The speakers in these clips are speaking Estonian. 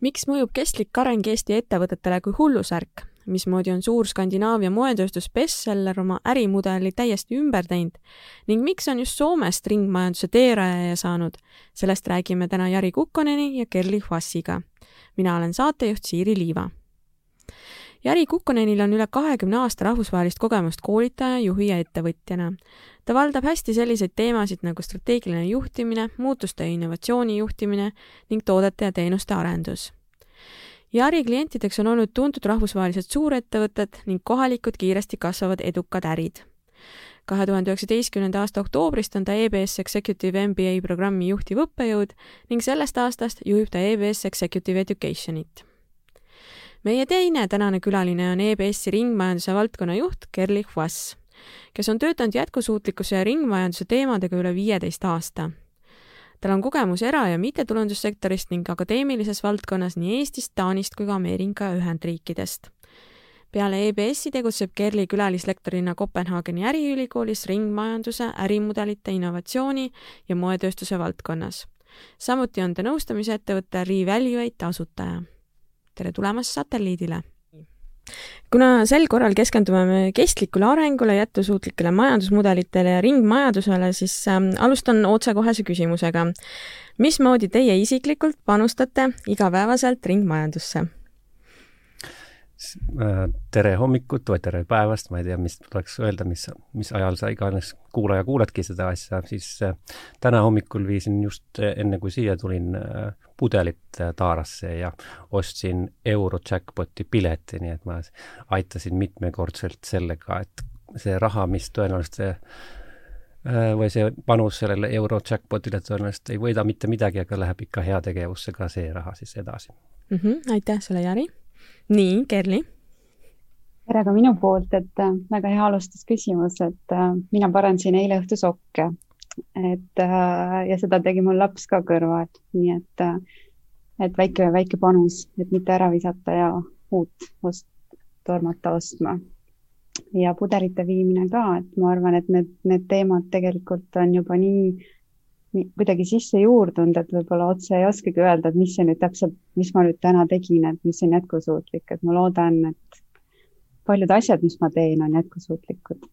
miks mõjub kestlik areng Eesti ettevõtetele kui hullusärk? mismoodi on suur Skandinaavia moetööstus bestseller oma ärimudeli täiesti ümber teinud ning miks on just Soomest ringmajanduse teerajaja saanud, sellest räägime täna Jari Kukkoneni ja Kerli Hvassiga. mina olen saatejuht Siiri Liiva. Jari Kukkonenil on üle kahekümne aasta rahvusvahelist kogemust koolitaja, juhi ja ettevõtjana ta valdab hästi selliseid teemasid nagu strateegiline juhtimine, muutuste ja innovatsiooni juhtimine ning toodete ja teenuste arendus. Jari klientideks on olnud tuntud rahvusvahelised suurettevõtted ning kohalikud kiiresti kasvavad edukad ärid. kahe tuhande üheksateistkümnenda aasta oktoobrist on ta EBS Executive MBA programmi juhtiv õppejõud ning sellest aastast juhib ta EBS Executive Educationit meie teine tänane külaline on EBS-i ringmajanduse valdkonna juht Kerli Hvass kes on töötanud jätkusuutlikkuse ja ringmajanduse teemadega üle viieteist aasta. tal on kogemus era- ja mittetulundussektorist ning akadeemilises valdkonnas nii Eestist, Taanist kui ka Ameerika Ühendriikidest. peale EBS-i tegutseb Kerli külalislektorina Kopenhaageni äriülikoolis ringmajanduse, ärimudelite, innovatsiooni ja moetööstuse valdkonnas. samuti on ta nõustamisettevõtte Revaluate asutaja. Tere tulemast satelliidile kuna sel korral keskendume me kestlikule arengule, jätkusuutlikele majandusmudelitele ja ringmajandusele, siis äh, alustan otsekohese küsimusega. mismoodi teie isiklikult panustate igapäevaselt ringmajandusse? Äh, tere hommikut või tere päevast, ma ei tea, mis tuleks öelda, mis, mis ajal sa iganes kuulaja kuuladki seda asja, siis äh, täna hommikul viisin just enne, kui siia tulin äh,, pudelit taarasse ja ostsin euro jackpoti pileti, nii et ma aitasin mitmekordselt sellega, et see raha, mis tõenäoliselt see või see panus sellele euro jackpotile tõenäoliselt ei võida mitte midagi, aga läheb ikka heategevusse ka see raha siis edasi mm. -hmm, aitäh sulle, Jari! Nii, Kerli? tere ka minu poolt, et äh, väga hea alustusküsimus, et äh, mina parandasin eile õhtu sokke. et äh, ja seda tegi mul laps ka kõrval, nii et, et väike, väike panus, et mitte ära visata ja uut ost-, tormata ostma. ja pudelite viimine ka, et ma arvan, et need, need teemad tegelikult on juba nii kuidagi sisse juurdunud, et võib-olla otse ei oskagi öelda, et mis see nüüd täpselt, mis ma nüüd täna tegin, et mis on jätkusuutlik, et ma loodan, et paljud asjad, mis ma teen, on jätkusuutlikud.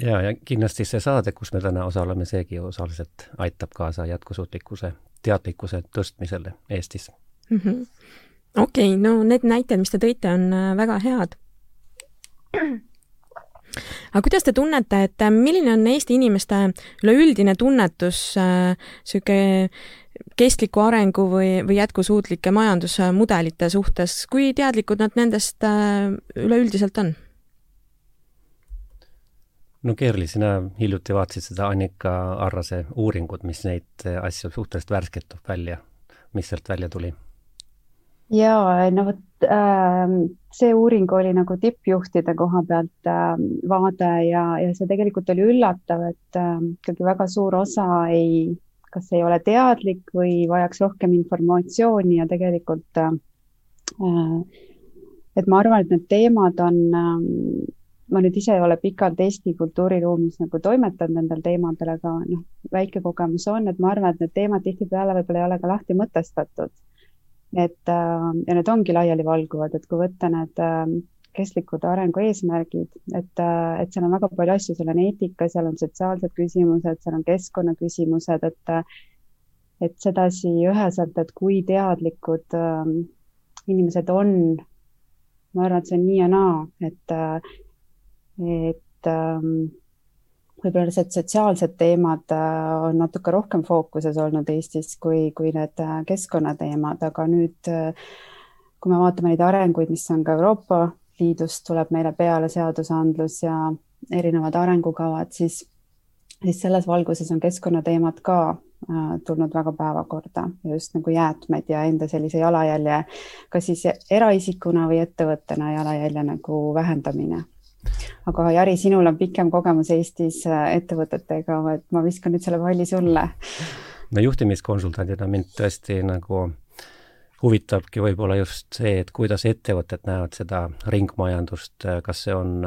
ja, ja kindlasti see saade, kus me täna osaleme, seegi osaliselt aitab kaasa jätkusuutlikkuse, teadlikkuse tõstmisele Eestis. Mm -hmm.. okei okay,, no need näited, mis te tõite, on äh, väga head aga kuidas te tunnete, et äh, milline on Eesti inimeste üleüldine tunnetus niisugune äh, kestliku arengu või, või jätkusuutlike majandusmudelite suhtes, kui teadlikud nad nendest äh, üleüldiselt on? no Kerli, sina hiljuti vaatasid seda Annika Arrase uuringut, mis neid asju suhteliselt värskelt toob välja. mis sealt välja tuli? Ja no vot äh, see uuring oli nagu tippjuhtide koha pealt äh, vaade ja, ja see tegelikult oli üllatav, et äh, ikkagi väga suur osa ei, kas ei ole teadlik või vajaks rohkem informatsiooni ja tegelikult äh, et ma arvan, et need teemad on äh, ma nüüd ise ei ole pikalt Eesti kultuuriruumis nagu toimetanud nendel teemadel, aga noh, väike kogemus on, et ma arvan, et need teemad tihtipeale võib-olla ei ole ka lahti mõtestatud et äh, ja need ongi laialivalguvad, et kui võtta need äh, kestlikud arengu eesmärgid, et, äh, et seal on väga palju asju, seal on eetika, seal on sotsiaalsed küsimused, seal on keskkonnaküsimused, et et sedasi üheselt, et kui teadlikud äh, inimesed on, ma arvan, et see on nii ja naa, et, et äh, võib-olla need sotsiaalsed teemad äh, on natuke rohkem fookuses olnud Eestis kui, kui need äh, keskkonnateemad, aga nüüd, äh, kui me vaatame neid arenguid, mis on ka Euroopa Liidust, tuleb meile peale seadusandlus ja erinevad arengukavad, siis, siis selles valguses on keskkonnateemad ka tulnud väga päevakorda, just nagu jäätmed ja enda sellise jalajälje, kas siis eraisikuna või ettevõttena jalajälje nagu vähendamine aga Jari, sinul on pikem kogemus Eestis ettevõtetega, et ma viskan nüüd selle palli sulle. no juhtimiskonsultandina mind tõesti nagu huvitabki võib-olla just see, et kuidas ettevõtted näevad seda ringmajandust, kas see on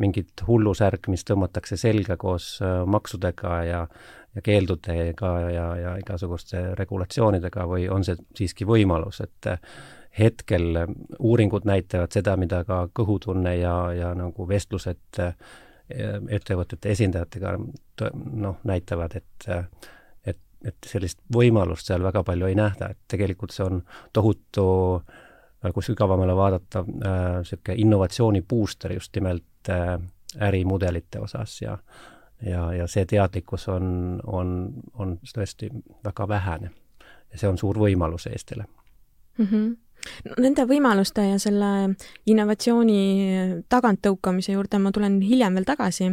mingit hullusärk, mis tõmmatakse selga koos äh, maksudega ja ja keeldudega ja, ja igasuguste regulatsioonidega või on see siiski võimalus, et äh, hetkel uuringud näitavad seda, mida ka kõhutunne ja, ja nagu vestlused äh, ettevõtete esindajatega noh, näitavad, et et, et sellist võimalust seal väga palju ei nähta, et tegelikult see on tohutu kui sügavamale vaadata, niisugune äh, innovatsiooni booster just nimelt äh, ärimudelite osas ja ja, ja see teadlikkus on, on, on tõesti väga vähene. ja see on suur võimalus Eestile mm. -hmm Nende võimaluste ja selle innovatsiooni taganttõukamise juurde ma tulen hiljem veel tagasi.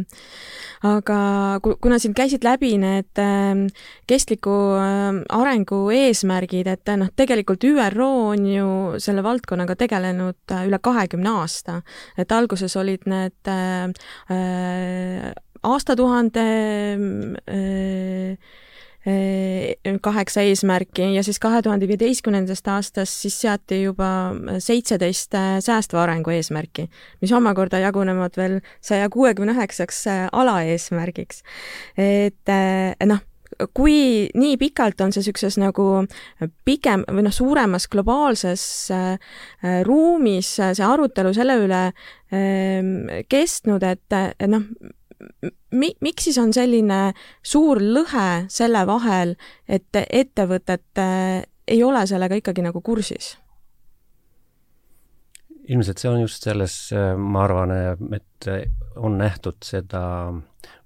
aga kuna siin käisid läbi need ähm, kestliku ähm, arengu eesmärgid, et noh, tegelikult ÜRO on ju selle valdkonnaga tegelenud äh, üle kahekümne aasta. et alguses olid need äh, äh aastatuhande äh, kaheksa eesmärki ja siis kahe tuhande viieteistkümnendast aastast siis seati juba seitseteist säästva arengu eesmärki, mis omakorda jagunevad veel saja kuuekümne üheksaks alaeesmärgiks. et noh, kui nii pikalt on see niisuguses nagu pigem või noh, suuremas globaalses äh, ruumis see arutelu selle üle äh, kestnud, et noh, mi-, miks siis on selline suur lõhe selle vahel, et ettevõtted äh, ei ole sellega ikkagi nagu kursis? ilmselt see on just selles, äh, ma arvan, et on nähtud seda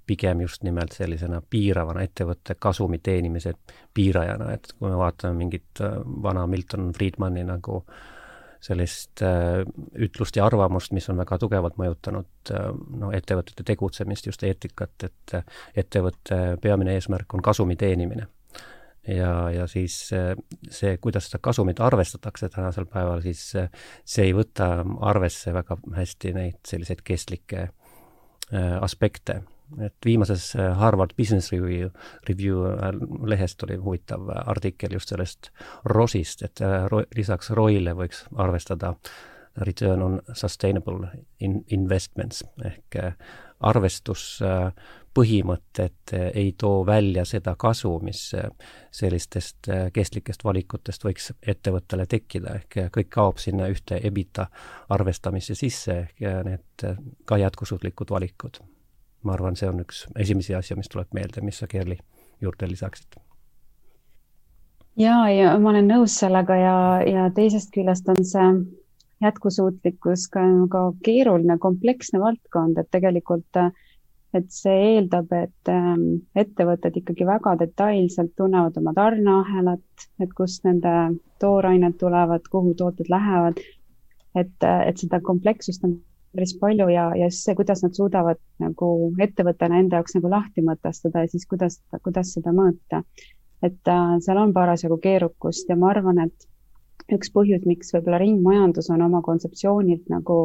pigem just nimelt sellisena piiravana ettevõtte kasumi teenimise piirajana, et kui me vaatame mingit äh, vana Milton Friedmani nagu äh, sellist äh, ütlust ja arvamust, mis on väga tugevalt mõjutanud äh, no ettevõtete tegutsemist, just eetikat, et äh, ettevõtte peamine eesmärk on kasumi teenimine. ja, ja siis see, kuidas seda kasumit arvestatakse tänasel päeval, siis see ei võta arvesse väga hästi neid selliseid kestlikke aspekte et viimases äh, Harvard Business Review, Review äh, lehest oli huvitav äh, artikkel just sellest ROS-ist, et ro lisaks ROI-le võiks arvestada return on sustainable in investments. Ehk arvestuspõhimõtted ei too välja seda kasu, mis sellistest kestlikest valikutest võiks ettevõttele tekkida, ehk kõik kaob sinna ühte EBITDA arvestamisse sisse, ehk need ka jätkusuutlikud valikud ma arvan, see on üks esimesi asju, mis tuleb meelde, mis sa Kerli juurde lisaksid? ja, ja ma olen nõus sellega ja, ja teisest küljest on see jätkusuutlikkus ka väga keeruline, kompleksne valdkond, et tegelikult et see eeldab, et ähm, ettevõtted ikkagi väga detailselt tunnevad oma tarneahelat, et kust nende toorained tulevad, kuhu tooted lähevad. et, et seda komplekssust on päris palju ja, ja just see, kuidas nad suudavad nagu ettevõttena enda jaoks nagu lahti mõtestada ja siis kuidas, kuidas seda mõõta. et äh, seal on parasjagu keerukust ja ma arvan, et üks põhjus, miks võib-olla ringmajandus on oma kontseptsioonilt nagu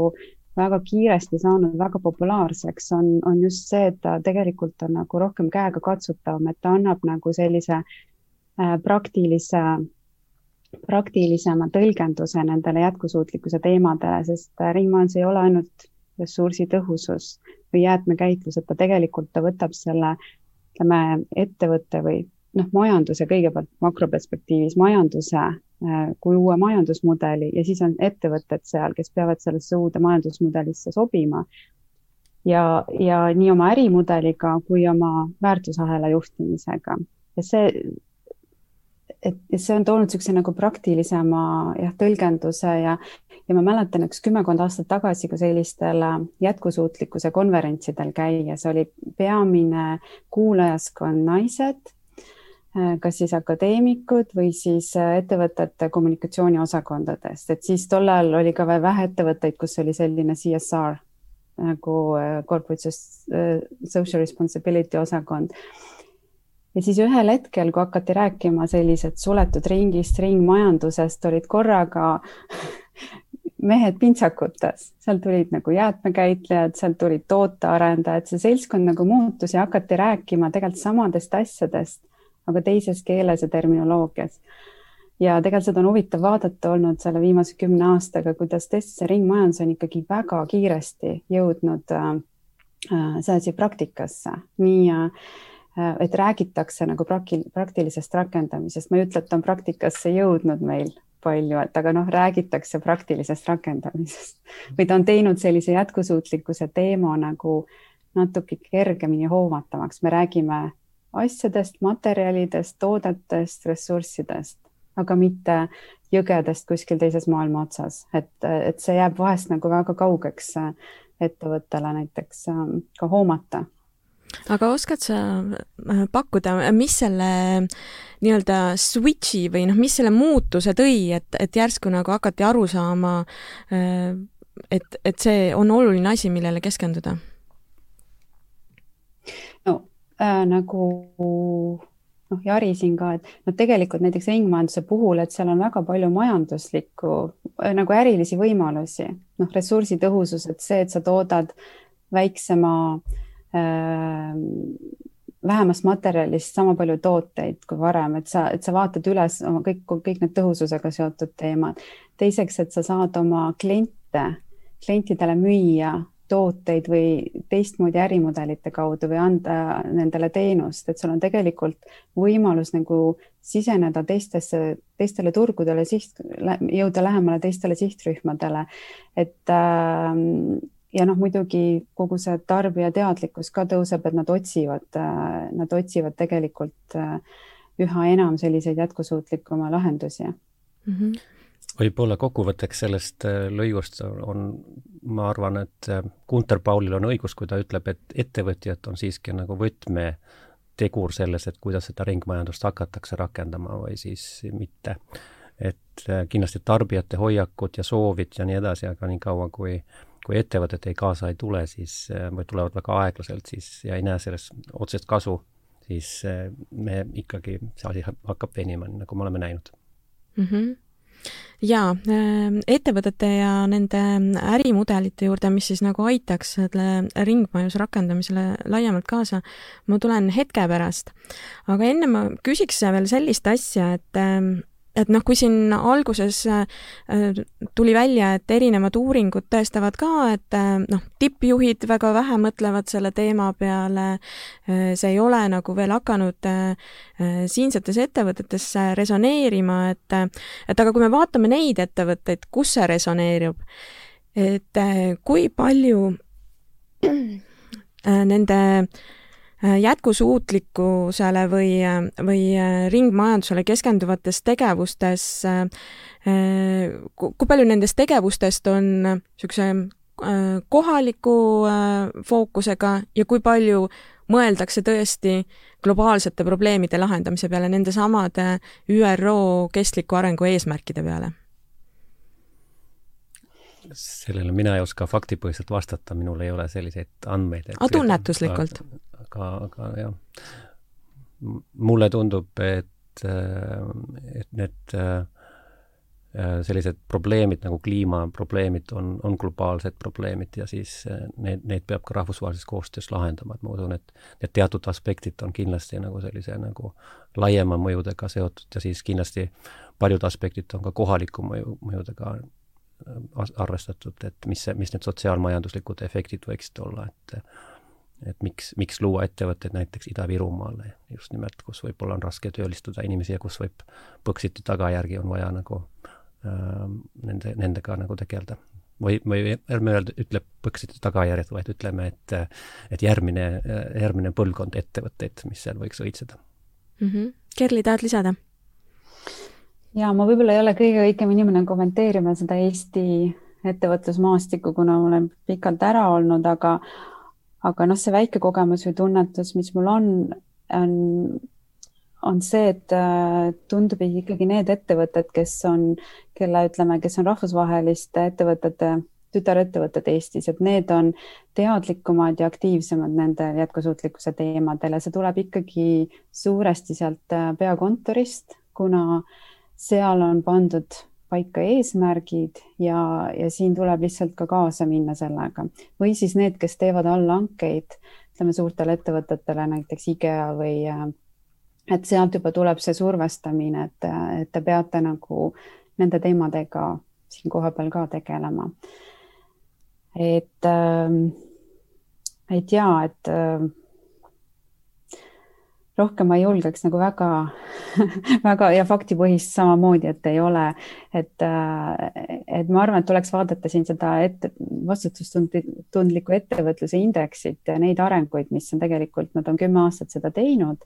väga kiiresti saanud väga populaarseks, on, on just see, et ta tegelikult on nagu rohkem käegakatsutavam, et ta annab nagu sellise äh, praktilise praktilisema tõlgenduse nendele jätkusuutlikkuse teemadele, sest ringmajandus ei ole ainult ressursitõhusus või jäätmekäitlus, et ta tegelikult, ta võtab selle, ütleme, ettevõtte või noh, majanduse kõigepealt makroperspektiivis, majanduse äh, kui uue majandusmudeli ja siis on ettevõtted seal, kes peavad sellesse uude majandusmudelisse sobima. ja, ja nii oma ärimudeliga kui oma väärtusahela juhtimisega. ja see, et see on toonud niisuguse nagu praktilisema jah, tõlgenduse ja, ja ma mäletan üks kümmekond aastat tagasi ka sellistel äh, jätkusuutlikkuse konverentsidel käies oli peamine kuulajaskond naised, äh, kas siis akadeemikud või siis äh, ettevõtete kommunikatsiooniosakondadest, et siis tol ajal oli ka veel vähe ettevõtteid, kus oli selline CSR nagu corporate social responsibility osakond ja siis ühel hetkel, kui hakati rääkima sellised suletud ringist, ringmajandusest, olid korraga mehed pintsakutes, seal tulid nagu jäätmekäitlejad, seal tulid tootearendajad, see seltskond nagu muutus ja hakati rääkima tegelikult samadest asjadest, aga teises keeles ja terminoloogias. ja tegelikult seda on huvitav vaadata olnud selle viimase kümne aastaga, kuidas tõesti see ringmajandus on ikkagi väga kiiresti jõudnud äh, äh sedasi praktikasse, nii äh, et räägitakse nagu praktilisest rakendamisest, ma ei ütle, et on praktikasse jõudnud meil palju, et aga noh, räägitakse praktilisest rakendamisest. Või ta on teinud sellise jätkusuutlikkuse teema nagu natuke kergemini hoomatavaks, me räägime asjadest, materjalidest, toodetest, ressurssidest, aga mitte jõgedest kuskil teises maailma otsas, et, et see jääb vahest nagu väga kaugeks ettevõttele näiteks ka hoomata aga oskad sa äh, pakkuda, mis selle nii-öelda switch'i või noh, mis selle muutuse tõi, et, et järsku nagu hakati aru saama, äh, et, et see on oluline asi, millele keskenduda? no äh, nagu noh, Jari siin ka, et noh, tegelikult näiteks ringmajanduse puhul, et seal on väga palju majanduslikku äh, nagu ärilisi võimalusi, noh, ressursitõhusus, et see, et sa toodad väiksema äh, vähemast materjalist sama palju tooteid kui varem, et sa, et sa vaatad üles oma kõik, kõik need tõhususega seotud teemad. teiseks, et sa saad oma kliente, klientidele müüa tooteid või teistmoodi ärimudelite kaudu või anda nendele teenust, et sul on tegelikult võimalus nagu siseneda teistesse, teistele turgudele, siht, jõuda lähemale teistele sihtrühmadele. et äh, ja noh, muidugi kogu see tarbija teadlikkus ka tõuseb, et nad otsivad, nad otsivad tegelikult äh, üha enam selliseid jätkusuutlikuma lahendusi mm. -hmm. võib-olla kokkuvõtteks sellest äh, lõigust on, ma arvan, et äh, Gunter Paulil on õigus, kui ta ütleb, et ettevõtjad on siiski nagu võtmetegur selles, et kuidas seda ringmajandust hakatakse rakendama või siis mitte. et kindlasti tarbijate hoiakud ja soovid ja nii edasi, aga niikaua, kui äh, kui ettevõtted ei kaasa ei tule, siis äh, või tulevad väga aeglaselt, siis ja ei näe sellest otsest kasu, siis äh, me ikkagi, see asi hakkab venima, nagu me oleme näinud mm. -hmm jaa, äh, ettevõtete ja nende ärimudelite juurde, mis siis nagu aitaks selle ringmajanduse rakendamisele laiemalt kaasa, ma tulen hetke pärast. aga enne ma küsiks veel sellist asja, et et noh, kui siin alguses äh, tuli välja, et erinevad uuringud tõestavad ka, et äh, noh, tippjuhid väga vähe mõtlevad selle teema peale, äh, see ei ole nagu veel hakanud siinsetes ettevõtetes resoneerima, et et aga kui me vaatame neid ettevõtteid, kus see resoneerub, et kui palju nende Äh, jätkusuutlikkusele või, või äh, ringmajandusele keskenduvates tegevustes, äh, kui palju nendest tegevustest on niisuguse kohaliku fookusega ja kui palju mõeldakse tõesti globaalsete probleemide lahendamise peale, nendesamade ÜRO kestliku arengu eesmärkide peale? Sellele mina ei oska faktipõhiselt vastata, minul ei ole selliseid andmeid. aga tunnetuslikult? aga, aga jah, mulle tundub, et, et need sellised probleemid nagu kliimaprobleemid on, on globaalsed probleemid ja siis neid, neid peab ka rahvusvahelises koostöös lahendama, et ma usun, et need teatud aspektid on kindlasti nagu sellise nagu laiema mõjudega seotud ja siis kindlasti paljud aspektid on ka kohaliku mõju, mõjudega arvestatud, et mis see, mis need sotsiaalmajanduslikud efektid võiksid olla, et et miks, miks luua ettevõtteid näiteks Ida-Virumaale just nimelt, kus võib-olla on raske töölistada inimesi ja kus võib Põxiti tagajärgi on vaja nagu äh, nende, nendega nagu tegeleda. või, või ärme öelda, ütle Põxiti tagajärjed, vaid ütleme, et et järgmine, järgmine põlvkond ettevõtteid, mis seal võiks õitseda mm. -hmm. Kerli, tahad lisada? Ja ma võib-olla ei ole kõige õigem inimene kommenteerima seda Eesti ettevõtlusmaastikku, kuna ma olen pikalt ära olnud, aga aga noh, see väike kogemus või tunnetus, mis mul on, on, on see, et äh, tundub ikkagi need ettevõtted, kes on, kelle ütleme, kes on rahvusvaheliste ettevõtete tütarettevõtted Eestis, et need on teadlikumad ja aktiivsemad nendel jätkusuutlikkuse teemadel ja see tuleb ikkagi suuresti sealt äh, peakontorist, kuna seal on pandud paika eesmärgid ja, ja siin tuleb lihtsalt ka kaasa minna sellega või siis need, kes teevad allhankeid, ütleme suurtele ettevõtetele, näiteks IKEA või äh, et sealt juba tuleb see survestamine, et, et te peate nagu nende teemadega siin kohapeal ka tegelema. et, ähm, et ja, et äh, rohkem ma ei julgeks nagu väga väga ja faktipõhist samamoodi, et ei ole, et, äh, et ma arvan, et tuleks vaadata siin seda ette, vastutustundliku ettevõtluse indeksit ja neid arenguid, mis on tegelikult, nad on kümme aastat seda teinud.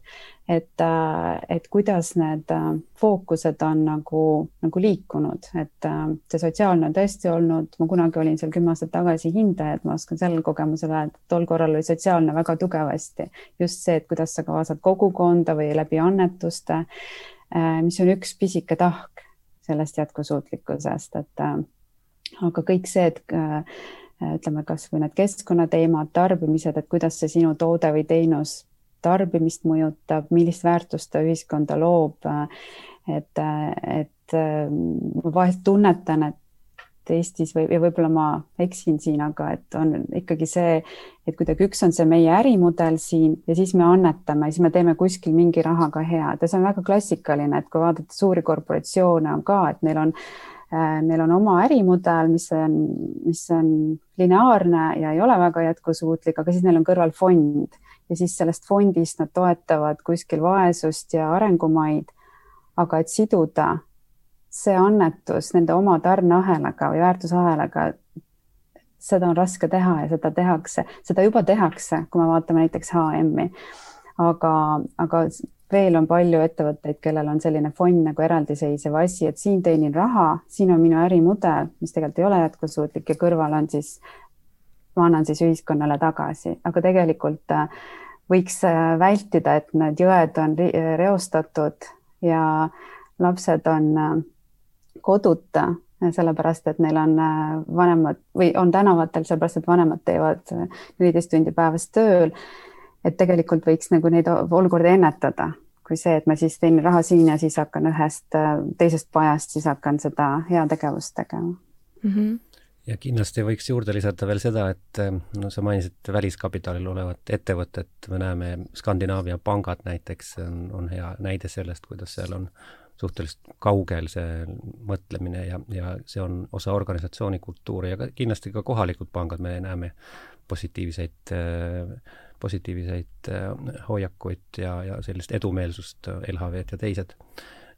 et, äh, et kuidas need äh, fookused on nagu, nagu liikunud, et see sotsiaalne on tõesti olnud, ma kunagi olin seal kümme aastat tagasi hindaja, et ma oskan sellel kogemusel öelda, et tol korral oli sotsiaalne väga tugevasti. Just see, et kuidas sa kaasad kogukonda või läbi annetuste Äh, mis on üks pisike tahk sellest jätkusuutlikkusest, et äh, aga kõik see, et äh, ütleme, kasvõi need keskkonnateemad, tarbimised, et kuidas see sinu toode või teenus tarbimist mõjutab, millist väärtust ta ühiskonda loob. et, et ma vahest tunnetan, et et Eestis või, ja võib-olla ma eksin siin, aga et on ikkagi see, et kuidagi üks on see meie ärimudel siin ja siis me annetame, siis me teeme kuskil mingi rahaga head ja see on väga klassikaline, et kui vaadata suuri korporatsioone on ka, et neil on äh, Neil on oma ärimudel, mis on, mis on lineaarne ja ei ole väga jätkusuutlik, aga siis neil on kõrval fond ja siis sellest fondist nad toetavad kuskil vaesust ja arengumaid. aga et siduda see annetus nende oma tarneahelaga või väärtusahelaga, seda on raske teha ja seda tehakse, seda juba tehakse, kui me vaatame näiteks HM-i. aga, aga veel on palju ettevõtteid, kellel on selline fond nagu eraldiseisev asi, et siin teenin raha, siin on minu ärimudel, mis tegelikult ei ole jätkusuutlik ja kõrval on siis, ma annan siis ühiskonnale tagasi, aga tegelikult äh, võiks äh, vältida, et need jõed on reostatud ja lapsed on äh, koduta, sellepärast et neil on äh, vanemad või on tänavatel, sellepärast et vanemad teevad äh, neliteist tundi päevas tööl. et tegelikult võiks nagu neid olukordi ennetada, kui see, et ma siis teenin raha siin ja siis hakkan ühest äh, teisest pajast, siis hakkan seda heategevust tegema mm. -hmm ja kindlasti võiks juurde lisada veel seda, et no sa mainisid väliskapitalil olevat ettevõtet, me näeme Skandinaavia pangad näiteks on, on hea näide sellest, kuidas seal on suhteliselt kaugel see mõtlemine ja, ja see on osa organisatsiooni kultuuri ja ka kindlasti ka kohalikud pangad, me näeme positiivseid, positiivseid hoiakuid ja, ja sellist edumeelsust, LHV-d ja teised.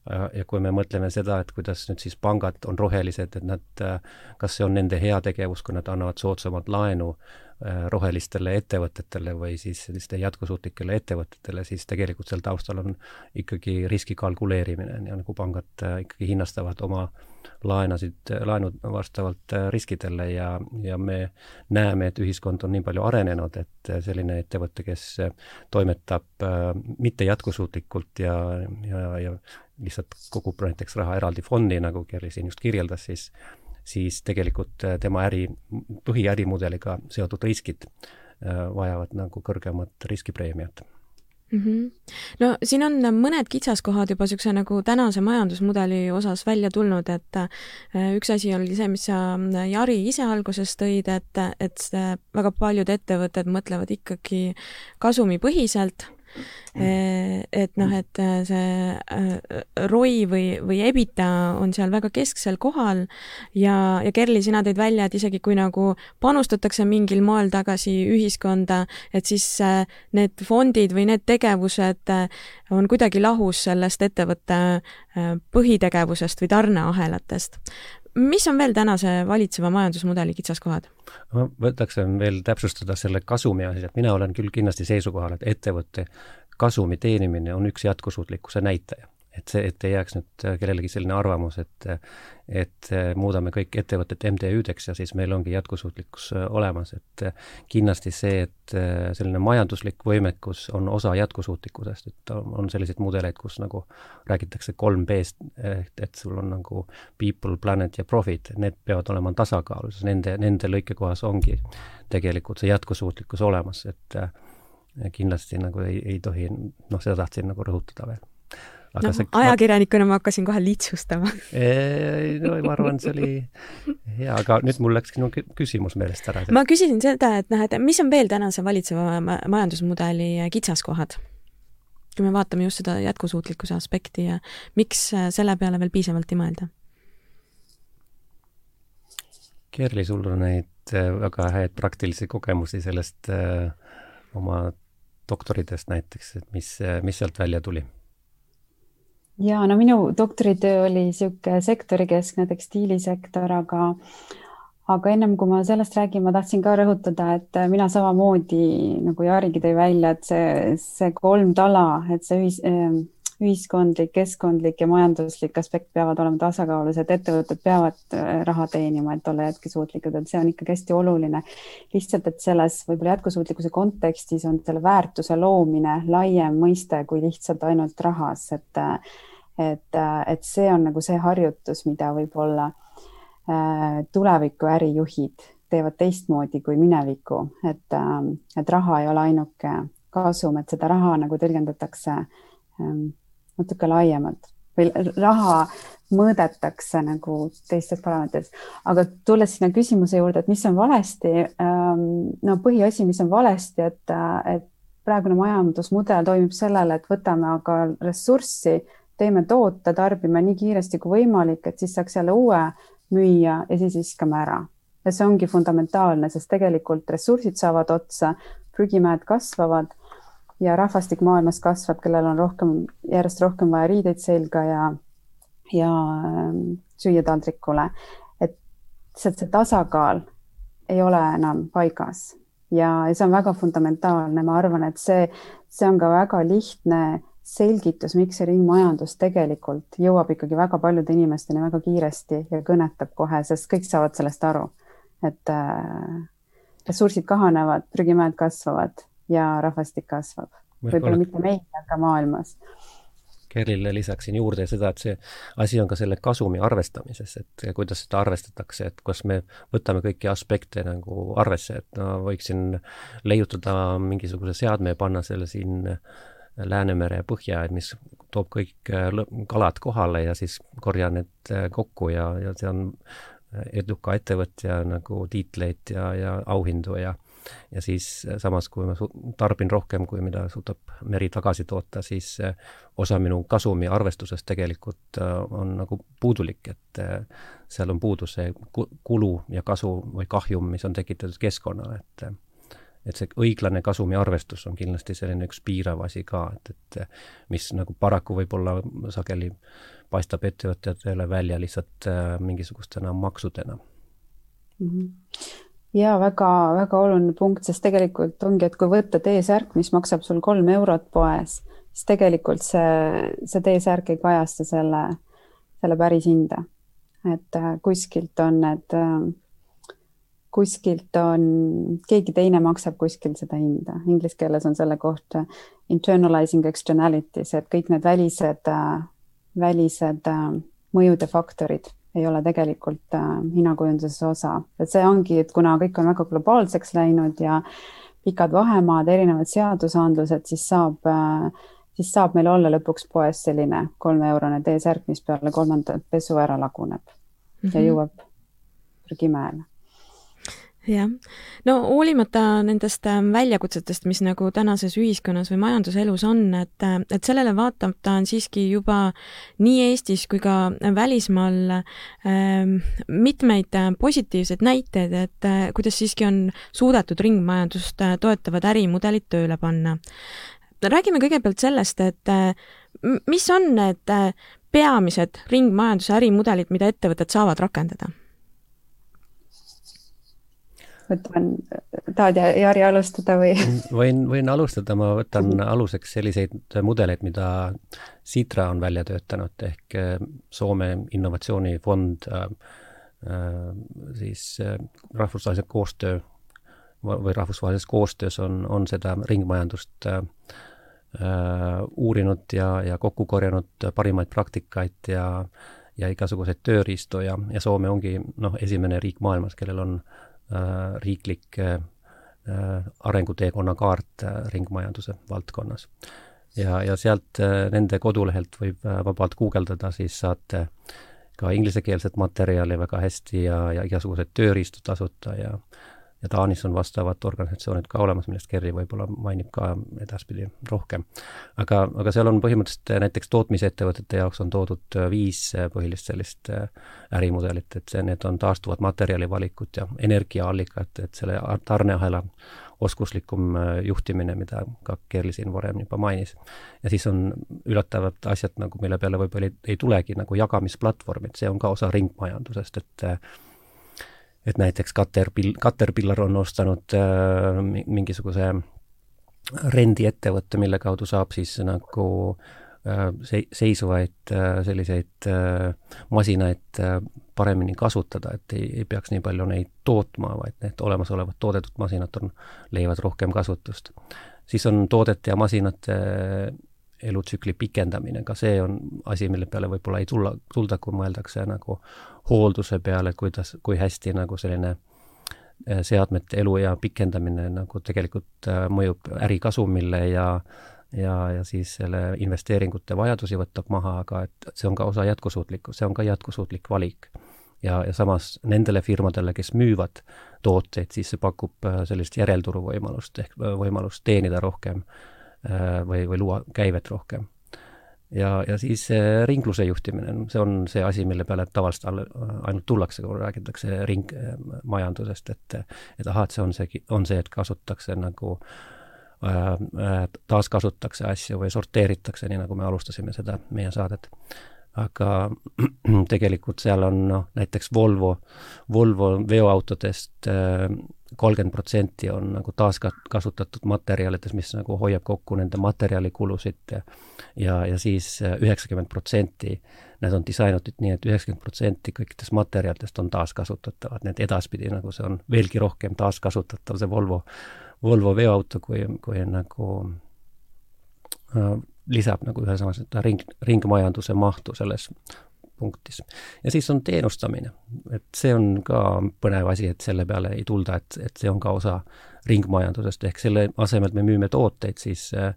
Ja kui me mõtleme seda, et kuidas nüüd siis pangad on rohelised, et nad, kas see on nende heategevus, kui nad annavad soodsamat laenu Äh, rohelistele ettevõtetele või siis selliste jätkusuutlikele ettevõtetele, siis tegelikult seal taustal on ikkagi riski kalkuleerimine ja nagu pangad äh, ikkagi hinnastavad oma laenasid, laenud vastavalt äh, riskidele ja, ja me näeme, et ühiskond on nii palju arenenud, et selline ettevõte, kes toimetab mitte jätkusuutlikult ja, ja, ja lihtsalt kogub näiteks raha eraldi fondi, nagu Kerli siin just kirjeldas, siis siis tegelikult äh, tema äri, põhiärimudeliga seotud riskid äh, vajavad nagu kõrgemat riskipreemiat mm. -hmm. no siin on mõned kitsaskohad juba niisuguse nagu tänase majandusmudeli osas välja tulnud, et äh, üks asi oli see, mis sa, Jari, ise alguses tõid, et, et väga paljud ettevõtted mõtlevad ikkagi kasumipõhiselt et noh, et äh, see äh, ROI või, või EBITDA on seal väga kesksel kohal ja, ja Kerli, sina tõid välja, et isegi kui nagu panustatakse mingil moel tagasi ühiskonda, et siis äh, need fondid või need tegevused on kuidagi lahus sellest ettevõtte põhitegevusest või tarneahelatest mis on veel tänase valitseva majandusmudeli kitsaskohad? ma võtaks veel täpsustada selle kasumi asja, et mina olen küll kindlasti seisukohal, et ettevõtte kasumi teenimine on üks jätkusuutlikkuse näitaja. Et see, et ei jääks nüüd kellelegi selline arvamus, et et muudame kõik ettevõtted MTÜ-deks ja siis meil ongi jätkusuutlikkus olemas, et kindlasti see, et selline majanduslik võimekus on osa jätkusuutlikkusest, et on selliseid mudeleid, kus nagu räägitakse kolm B-st, et, et sul on nagu people, planet ja profit, need peavad olema tasakaalus, nende, nende lõikekohas ongi tegelikult see jätkusuutlikkus olemas, et kindlasti nagu ei, ei tohi, noh, seda tahtsin nagu rõhutada veel. Aga no, see, ajakirjanikuna ma hakkasin kohe lihtsustama no ma arvan, see oli hea, aga nüüd mul läks sinu küsimus meelest ära. ma küsisin seda, et noh, et mis on veel tänase valitseva majandusmudeli kitsaskohad? kui me vaatame just seda jätkusuutlikkuse aspekti ja miks selle peale veel piisavalt ei mõelda? Kerli, sul on neid äh, väga häid praktilisi kogemusi sellest äh, oma doktoritest näiteks, et mis, mis sealt välja tuli? Ja no minu doktoritöö oli niisugune sektorikeskne tekstiilisektor, aga aga ennem kui ma sellest räägin, ma tahtsin ka rõhutada, et mina samamoodi nagu Jaarigi tõi välja, et see, see kolm tala, et see ühis, ühiskondlik, keskkondlik ja majanduslik aspekt peavad olema tasakaalus, et ettevõtted peavad äh, raha teenima, et olla jätkusuutlikud, et see on ikkagi hästi oluline. lihtsalt, et selles võib-olla jätkusuutlikkuse kontekstis on selle väärtuse loomine laiem mõiste kui lihtsalt ainult rahas, et et, et see on nagu see harjutus, mida võib-olla äh, tuleviku ärijuhid teevad teistmoodi kui mineviku, et, äh, et raha ei ole ainuke kasum, et seda raha nagu tõlgendatakse ähm, natuke laiemalt või raha mõõdetakse nagu teistes parameetrites. aga tulles sinna küsimuse juurde, et mis on valesti, ähm, no põhiasi, mis on valesti, et, et praegune majandusmudel toimib sellele, et võtame aga ressurssi, teeme toote, tarbime nii kiiresti kui võimalik, et siis saaks jälle uue müüa ja siis viskame ära. ja see ongi fundamentaalne, sest tegelikult ressursid saavad otsa, prügimäed kasvavad ja rahvastik maailmas kasvab, kellel on rohkem, järjest rohkem vaja riideid selga ja, ja ähm, süüa taldrikule. et lihtsalt see tasakaal ei ole enam paigas ja, ja see on väga fundamentaalne, ma arvan, et see, see on ka väga lihtne selgitus, miks see ringmajandus tegelikult jõuab ikkagi väga paljude inimesteni väga kiiresti ja kõnetab kohe, sest kõik saavad sellest aru, et äh, ressursid kahanevad, prügimäed kasvavad ja rahvastik kasvab. võib-olla mitte meil, aga maailmas. Kerlile lisaksin juurde seda, et see asi on ka selle kasumi arvestamises, et kuidas seda arvestatakse, et kas me võtame kõiki aspekte nagu arvesse, et no võiksin leiutada mingisuguse seadme ja panna selle siin Läänemere põhja, mis toob kõik kalad kohale ja siis korjan need kokku ja, ja see on eduka ettevõtja nagu tiitleid ja, ja auhindu ja ja siis äh, samas, kui ma tarbin rohkem, kui mida suudab meri tagasi toota, siis äh, osa minu kasumi arvestusest tegelikult äh, on nagu puudulik, et seal on puudu see kulu ja kasu või kahjum, mis on tekitatud keskkonnale, et et see õiglane kasumi arvestus on kindlasti selline üks piirav asi ka, et, et mis nagu paraku võib-olla sageli paistab ettevõtjatele välja lihtsalt mingisugustena maksudena mm. -hmm ja väga-väga oluline punkt, sest tegelikult ongi, et kui võtta T-särk, mis maksab sul kolm eurot poes, siis tegelikult see, see T-särk ei kajasta selle, selle päris hinda. et äh, kuskilt on need, äh, kuskilt on, keegi teine maksab kuskil seda hinda. Inglise keeles on selle kohta internalizing externalities, et kõik need välised, välised mõjude faktorid ei ole tegelikult äh, hinnakujunduse osa, et see ongi, et kuna kõik on väga globaalseks läinud ja pikad vahemaad, erinevad seadusandlused, siis saab, siis saab meil olla lõpuks poes selline kolmeeurone T-särk, mis peale kolmandat pesu ära laguneb mm -hmm. ja mhm. jõuab prügimäele jah, no hoolimata nendest ähm, väljakutsetest, mis nagu tänases ühiskonnas või majanduselus on, et, äh, et sellele vaatamata on siiski juba nii Eestis kui ka välismaal ähm, mitmeid äh, positiivseid näiteid, et äh, kuidas siiski on suudetud ringmajandust äh, toetavad ärimudelid tööle panna. räägime kõigepealt sellest, et äh, mis on need äh, peamised ringmajanduse ärimudelid, mida ettevõtted saavad rakendada võtan, tahad Jari alustada või? võin, võin alustada, ma võtan aluseks selliseid mudeleid, mida Sitra on välja töötanud ehk äh, Soome innovatsioonifond äh, äh, siis rahvusvahelise koostöö või rahvusvahelises koostöös on, on seda ringmajandust äh, uurinud ja, ja kokku korjanud parimaid praktikaid ja ja igasuguseid tööriistu ja, ja Soome ongi noh, esimene riik maailmas, kellel on äh, riiklik äh, arenguteekonna kaart äh, ringmajanduse valdkonnas. ja, ja sealt äh, nende kodulehelt võib äh, vabalt guugeldada, siis saate ka inglisekeelset materjali väga hästi ja, ja igasuguseid tööriistu tasuta ja ja Taanis on vastavad organisatsioonid ka olemas, millest Kerri võib-olla mainib ka edaspidi rohkem. aga, aga seal on põhimõtteliselt näiteks tootmisettevõtete jaoks on toodud viis põhilist sellist ärimudelit, et see, need on taastuvad materjalivalikud ja energiaallikad, et selle tarneahela oskuslikum juhtimine, mida ka Kerli siin varem juba mainis. ja siis on üllatavad asjad nagu, mille peale võib-olla ei, ei tulegi nagu jagamisplatvormid, see on ka osa ringmajandusest, et et näiteks Caterpill, Caterpillar on ostanud äh, mingisuguse rendiettevõtte, mille kaudu saab siis nagu äh, se-, seisuvaid äh, selliseid äh, masinaid äh, paremini kasutada, et ei, ei peaks nii palju neid tootma, vaid need olemasolevad toodetud masinad on, leiavad rohkem kasutust. siis on toodete ja masinate elutsükli pikendamine, ka see on asi, mille peale võib-olla ei tulla, tulda, kui mõeldakse nagu hoolduse peale, et kuidas, kui hästi nagu selline äh, seadmete eluea pikendamine nagu tegelikult äh, mõjub ärikasumile ja ja, ja siis selle investeeringute vajadusi võtab maha, aga et see on ka osa jätkusuutlikkus, see on ka jätkusuutlik valik. ja, ja samas nendele firmadele, kes müüvad tooteid, siis see pakub äh, sellist järelturu võimalust ehk võimalust teenida rohkem või, või luua käivet rohkem ja, ja siis ringluse juhtimine, see on see asi, mille peale tavaliselt ainult tullakse, kui räägitakse ringmajandusest, et et ahah, et see on see, on see, et kasutatakse nagu äh, taaskasutatakse asju või sorteeritakse, nii nagu me alustasime seda meie saadet. aga tegelikult seal on noh, näiteks Volvo, Volvo veoautodest äh, kolmkümmend protsenti on nagu taaskasutatud materjalides, mis nagu hoiab kokku nende materjalikulusid ja ja, ja siis äh, üheksakümmend protsenti, need on disainitud nii et, et üheksakümmend protsenti kõikidest materjalidest on taaskasutatavad, nii et edaspidi nagu see on veelgi rohkem taaskasutatav, see Volvo, Volvo veoauto, kui, kui nagu äh, lisab nagu ühesõnaga seda ring, ringmajanduse mahtu selles punktis. ja siis on teenustamine, et see on ka põnev asi, et selle peale ei tulda, et, et see on ka osa ringmajandusest, ehk selle asemel, et me müüme tooteid, siis äh,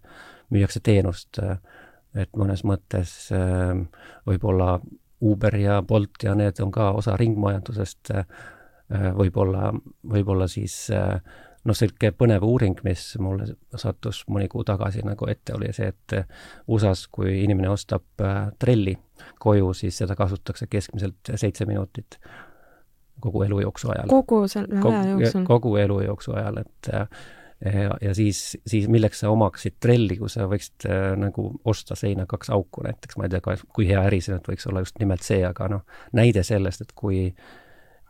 müüakse teenust äh,. et mõnes mõttes äh, võib-olla Uber ja Bolt ja need on ka osa ringmajandusest äh,, võib-olla, võib-olla siis äh, noh, selline põnev uuring, mis mulle sattus mõni kuu tagasi nagu ette, oli see, et USA-s, kui inimene ostab äh, trelli koju, siis seda kasutatakse keskmiselt seitse minutit kogu elu jooksu ajal. kogu selle aja jooksul? kogu elu jooksu ajal, et äh, ja, ja siis, siis milleks sa omaksid trelli, kui sa võiksid äh, nagu osta seina kaks auku näiteks, ma ei tea, kui hea äri see nüüd võiks olla just nimelt see, aga noh, näide sellest, et kui äh,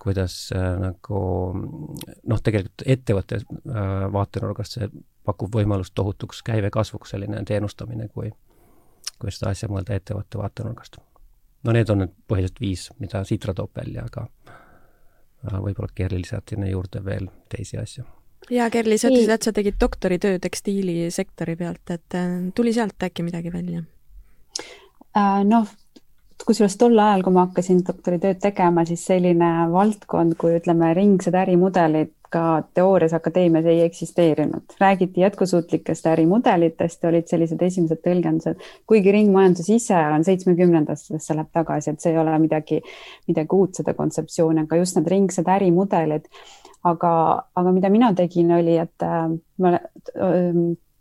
kuidas äh, nagu noh, tegelikult ettevõtte äh, vaatenurgast see pakub võimalust tohutuks käive kasvuks, selline teenustamine, kui, kui seda asja mõelda ettevõtte vaatenurgast. no need on need põhilised viis, mida Sitra toob välja, aga võib-olla Kerli lisab sinna juurde veel teisi asju. jaa, Kerli, sa ütlesid, et sa tegid doktoritöö tekstiilisektori pealt, et äh, tuli sealt äkki midagi välja? Noh, kusjuures tol ajal, kui ma hakkasin doktoritööd tegema, siis selline valdkond kui ütleme, ringsed ärimudelid ka teoorias akadeemias ei eksisteerinud. räägiti jätkusuutlikest ärimudelitest ja olid sellised esimesed tõlgendused, kuigi ringmajandus ise on seitsmekümnendatesse läheb tagasi, et see ei ole midagi, midagi uut, seda kontseptsiooni, aga just need ringsed ärimudelid. aga, aga mida mina tegin, oli, et äh, ma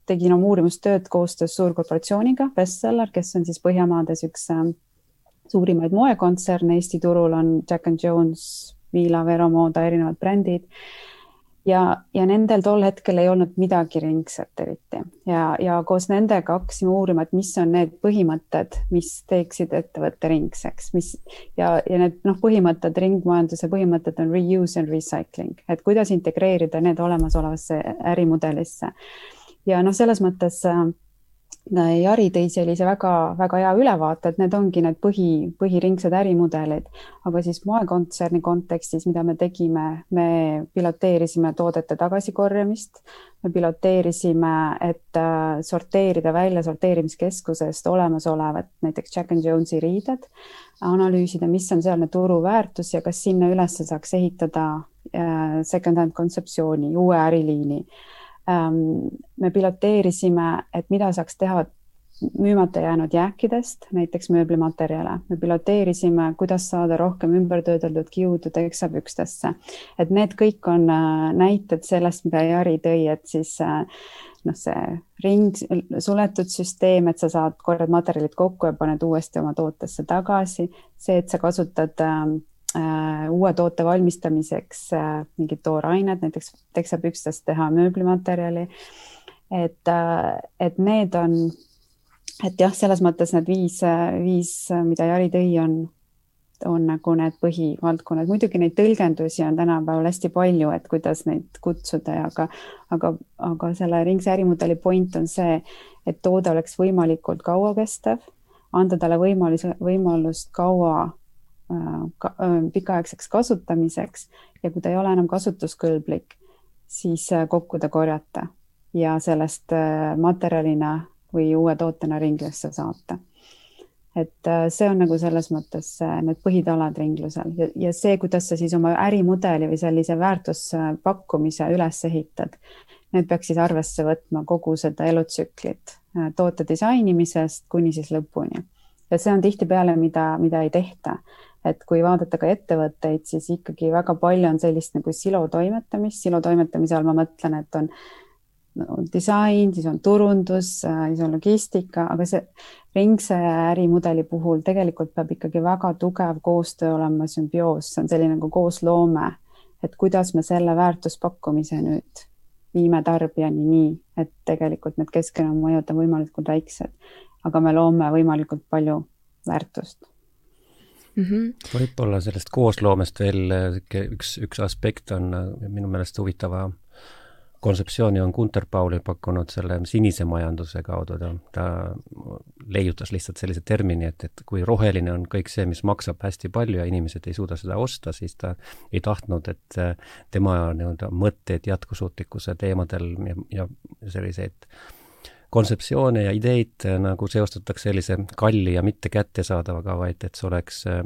tegin oma uurimustööd koostöös suurkorporatsiooniga Bestseller, kes on siis Põhjamaades üks äh, suurimaid moekontserne Eesti turul on Jack and Jones, Vila, Vero Moda, erinevad brändid. ja, ja nendel tol hetkel ei olnud midagi ringset eriti ja, ja koos nendega hakkasime uurima, et mis on need põhimõtted, mis teeksid ettevõtte ringseks, mis ja, ja need noh, põhimõtted, ringmajanduse põhimõtted on reuse and recycling, et kuidas integreerida need olemasolevasse ärimudelisse. ja noh, selles mõttes äh, Jari tõi sellise väga-väga hea ülevaate, et need ongi need põhi, põhiringsed ärimudelid, aga siis moekontserni kontekstis, mida me tegime, me piloteerisime toodete tagasikorjamist, me piloteerisime, et äh, sorteerida välja sorteerimiskeskusest olemasolevad näiteks Jack and Jones'i riided, analüüsida, mis on sealne turuväärtus ja kas sinna üles saaks ehitada äh, second-hand kontseptsiooni, uue äriliini me piloteerisime, et mida saaks teha müümata jäänud jääkidest, näiteks mööblimaterjale. me piloteerisime, kuidas saada rohkem ümbertöödeldud kiudu teksapükstesse. et need kõik on äh, näited sellest, mida Jari tõi, et siis äh, noh, see ring, suletud süsteem, et sa saad, korjad materjalid kokku ja paned uuesti oma tootesse tagasi. see, et sa kasutad Äh, uue toote valmistamiseks äh, mingid toorained, näiteks teksapükstest teha mööblimaterjali. et, äh, et need on, et jah, selles mõttes need viis, viis, mida Jari tõi, on, on nagu need põhivaldkonnad. muidugi neid tõlgendusi on tänapäeval hästi palju, et kuidas neid kutsuda ja aga, aga, aga selle ringse ärimudeli point on see, et toode oleks võimalikult kauakestev, anda talle võimaluse, võimalust kaua Äh, äh, pikaaegseks kasutamiseks ja kui ta ei ole enam kasutuskõlblik, siis äh, kokku ta korjata ja sellest materjalina või uue tootena ringlusse saata. et see on nagu selles mõttes need põhitalad ringlusel ja, ja see, kuidas sa siis oma ärimudeli või sellise väärtuspakkumise üles ehitad, need peaksid arvesse võtma kogu seda elutsüklit toote disainimisest kuni siis lõpuni. ja see on tihtipeale, mida, mida ei tehta et kui vaadata ka ettevõtteid, siis ikkagi väga palju on sellist nagu silotoimetamist, silotoimetamise all ma mõtlen, et on no, disain, siis on turundus, siis on logistika, aga see ringse ärimudeli puhul tegelikult peab ikkagi väga tugev koostöö olema, sümbioos, see on selline nagu koosloome, et kuidas me selle väärtuspakkumise nüüd viime tarbijani nii, et tegelikult need keskkonnamõjud on võimalikult väiksed, aga me loome võimalikult palju väärtust mm -hmm. võib-olla sellest koosloomest veel sihuke üks, üks aspekt on minu meelest huvitava kontseptsiooni on Gunter Pauli pakkunud selle sinise majanduse kaudu, ta, ta leiutas lihtsalt sellise termini, et, et kui roheline on kõik see, mis maksab hästi palju ja inimesed ei suuda seda osta, siis ta ei tahtnud, et tema nii-öelda mõtteid jätkusuutlikkuse teemadel ja, ja selliseid äh, kontseptsioone ja ideid äh, nagu seostatakse sellise kalli ja mitte kättesaadavaga, vaid et see oleks äh,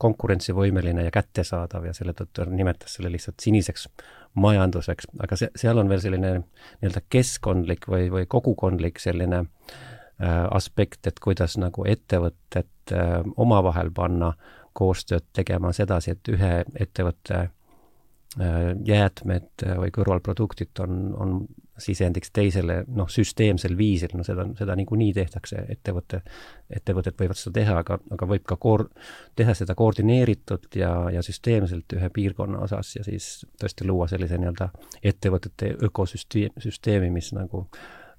konkurentsivõimeline ja kättesaadav ja selle tõttu nimetas selle lihtsalt siniseks majanduseks, aga see, seal on veel selline nii-öelda keskkondlik või, või kogukondlik selline äh, aspekt, et kuidas nagu ettevõtted äh, omavahel panna koostööd tegema sedasi, et ühe ettevõtte äh, jäätmed või kõrvalproduktid on, on sisendiks teisele noh, süsteemsel viisil, no seda, seda niikuinii tehtakse, ettevõte, ettevõtted võivad seda teha, aga, aga võib ka koor-, teha seda koordineeritult ja, ja süsteemselt ühe piirkonna osas ja siis tõesti luua sellise nii-öelda ettevõtete ökosüsteem, süsteemi, mis nagu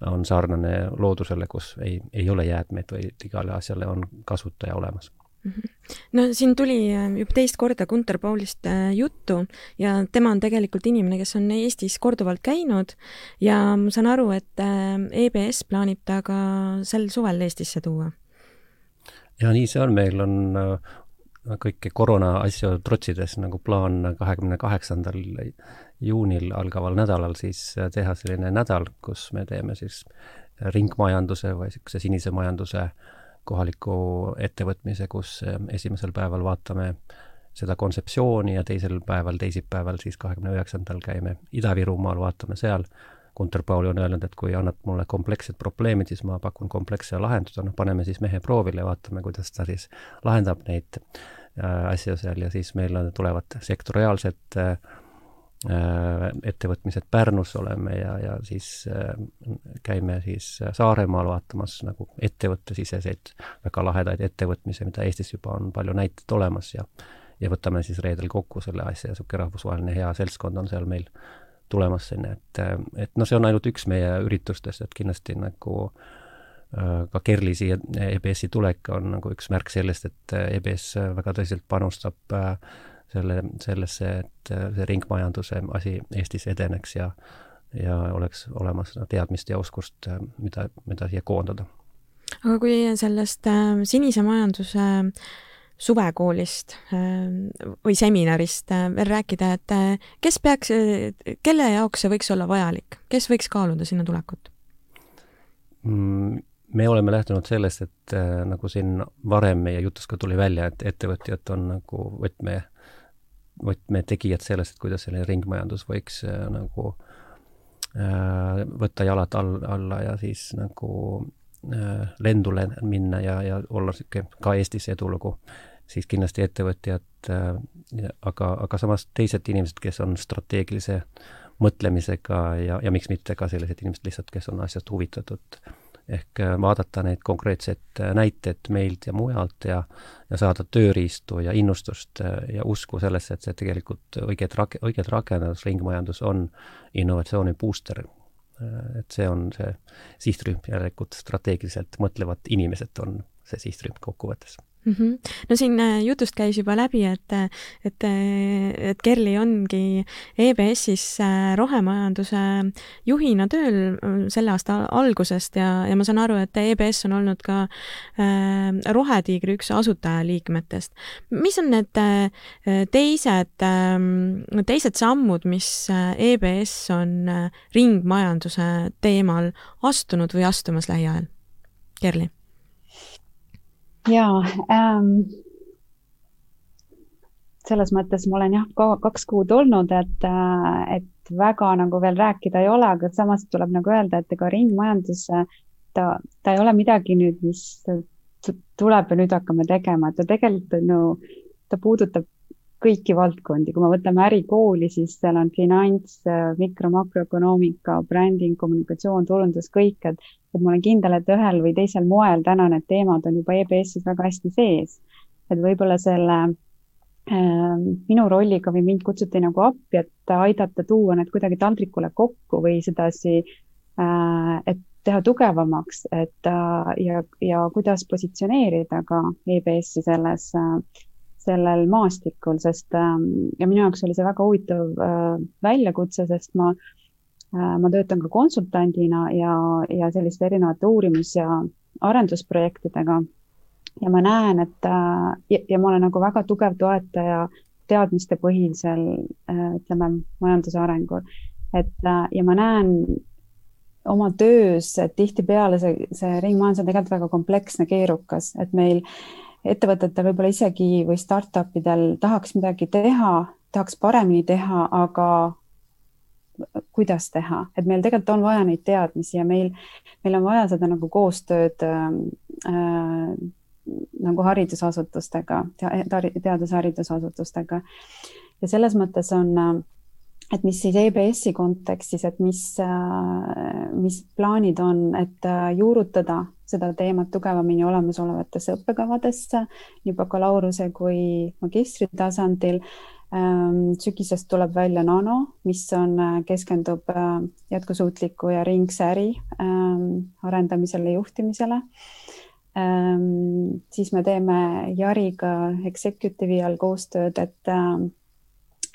on sarnane loodusele, kus ei, ei ole jäätmeid, vaid igale asjale on kasutaja olemas. No siin tuli äh, juba teist korda Gunter Paulist äh, juttu ja tema on tegelikult inimene, kes on Eestis korduvalt käinud ja ma saan aru, et äh, EBS plaanib ta ka sel suvel Eestisse tuua. ja nii see on, meil on kõiki koroona asju trotsides nagu plaan kahekümne kaheksandal juunil algaval nädalal siis teha selline nädal, kus me teeme siis ringmajanduse või niisuguse sinise majanduse äh, kohaliku ettevõtmise, kus eh, esimesel päeval vaatame seda kontseptsiooni ja teisel päeval, teisipäeval, siis kahekümne üheksandal käime Ida-Virumaal, vaatame seal. Gunter Pauli on öelnud, et kui annad mulle komplekssed probleemid, siis ma pakun kompleksse lahenduse, noh, paneme siis mehe proovile, vaatame, kuidas ta siis lahendab neid äh, asju seal ja siis meil on, tulevad sektoriaalsed Äh, ettevõtmised Pärnus oleme ja, ja siis äh, käime siis Saaremaal vaatamas nagu ettevõttesiseseid väga lahedaid ettevõtmisi, mida Eestis juba on palju näiteid olemas ja ja võtame siis reedel kokku selle asja ja niisugune rahvusvaheline hea seltskond on seal meil tulemas sinna, et, et noh, see on ainult üks meie üritustest, et kindlasti nagu äh, ka Kerli siia EBS-i tulek on nagu üks märk sellest, et EBS väga tõsiselt panustab äh, selle, sellesse, et see ringmajanduse asi Eestis edeneks ja ja oleks olemas teadmist ja oskust, mida, mida siia koondada. aga kui sellest äh, sinise majanduse äh, suvekoolist äh, või seminarist äh, veel rääkida, et äh, kes peaks, kelle jaoks see võiks olla vajalik, kes võiks kaaluda sinna tulekut mm,? me oleme lähtunud sellest, et nagu siin varem meie jutus ka tuli välja, et ettevõtjad on nagu võtme, võtmetegijad sellest, et kuidas selline ringmajandus võiks nagu võtta jalad all, alla ja siis nagu lendule minna ja, ja olla niisugune ka Eestis edulugu siis kindlasti ettevõtjad, äh, aga, aga samas teised inimesed, kes on strateegilise mõtlemisega ja, ja miks mitte ka sellised inimesed lihtsalt, kes on asjast huvitatud. Ehk äh, vaadata neid konkreetseid äh, näiteid meilt ja mujalt ja, ja saada tööriistu ja innustust ja usku sellesse, et see tegelikult õiget rak-, õiget rakendus, ringmajandus on innovatsiooni booster. et see on see sihtrühm, järelikult strateegiliselt mõtlevad inimesed on see sihtrühm kokkuvõttes mm. -hmm. no siin äh, jutust käis juba läbi, et, et, et Kerli ongi EBS-is äh, rohemajanduse juhina tööl äh, selle aasta algusest ja, ja ma saan aru, et EBS on olnud ka äh, Rohetiigri üks asutajaliikmetest. mis on need teised, ähm, teised sammud, mis EBS on ringmajanduse teemal astunud või astumas lähiajal? Kerli jaa ähm,, selles mõttes ma olen jah, kaks kuud olnud, et, äh, et väga nagu veel rääkida ei ole, aga samas tuleb nagu öelda, et ega ringmajandus, ta, ta ei ole midagi nüüd, mis tuleb ja nüüd hakkame tegema, et ta tegelikult on ju, ta puudutab kõiki valdkondi, kui me võtame ärikooli, siis seal on finants, mikro, makroökonoomika, bränding, kommunikatsioon, turundus, kõik, et, et ma olen kindel, et ühel või teisel moel täna need teemad on juba EBS-is väga hästi sees. et võib-olla selle äh, minu rolliga või mind kutsuti nagu appi, et aidata tuua need kuidagi taldrikule kokku või sedasi äh,, et teha tugevamaks, et äh, ja, ja kuidas positsioneerida ka EBS-i selles äh, sellel maastikul, sest ähm, ja minu jaoks oli see väga huvitav äh, väljakutse, sest ma, äh, ma töötan ka konsultandina ja, ja selliste erinevate uurimus- ja arendusprojektidega. ja ma näen, et äh, ja, ja ma olen nagu väga tugev toetaja teadmistepõhisel, ütleme, majanduse arengul. et ja ma näen oma töös, et tihtipeale see, see ringmajandus on tegelikult väga kompleksne, keerukas, et meil äh, ettevõtetel võib-olla isegi või startup idel tahaks midagi teha, tahaks paremini teha, aga kuidas teha, et meil tegelikult on vaja neid teadmisi ja meil, meil on vaja seda nagu koostööd äh, nagu haridusasutustega, teadus-haridusasutustega. ja selles mõttes on äh, et mis siis EBS-i kontekstis, et mis, äh, mis plaanid on, et äh, juurutada seda teemat tugevamini olemasolevatesse õppekavadesse nii bakalaureuse kui magistri tasandil. Ähm, sügisest tuleb välja Nano, mis on, äh, keskendub jätkusuutliku ja ringse äri ähm, arendamisele, juhtimisele. Ähm, siis me teeme Jariga Executive'i all koostööd, et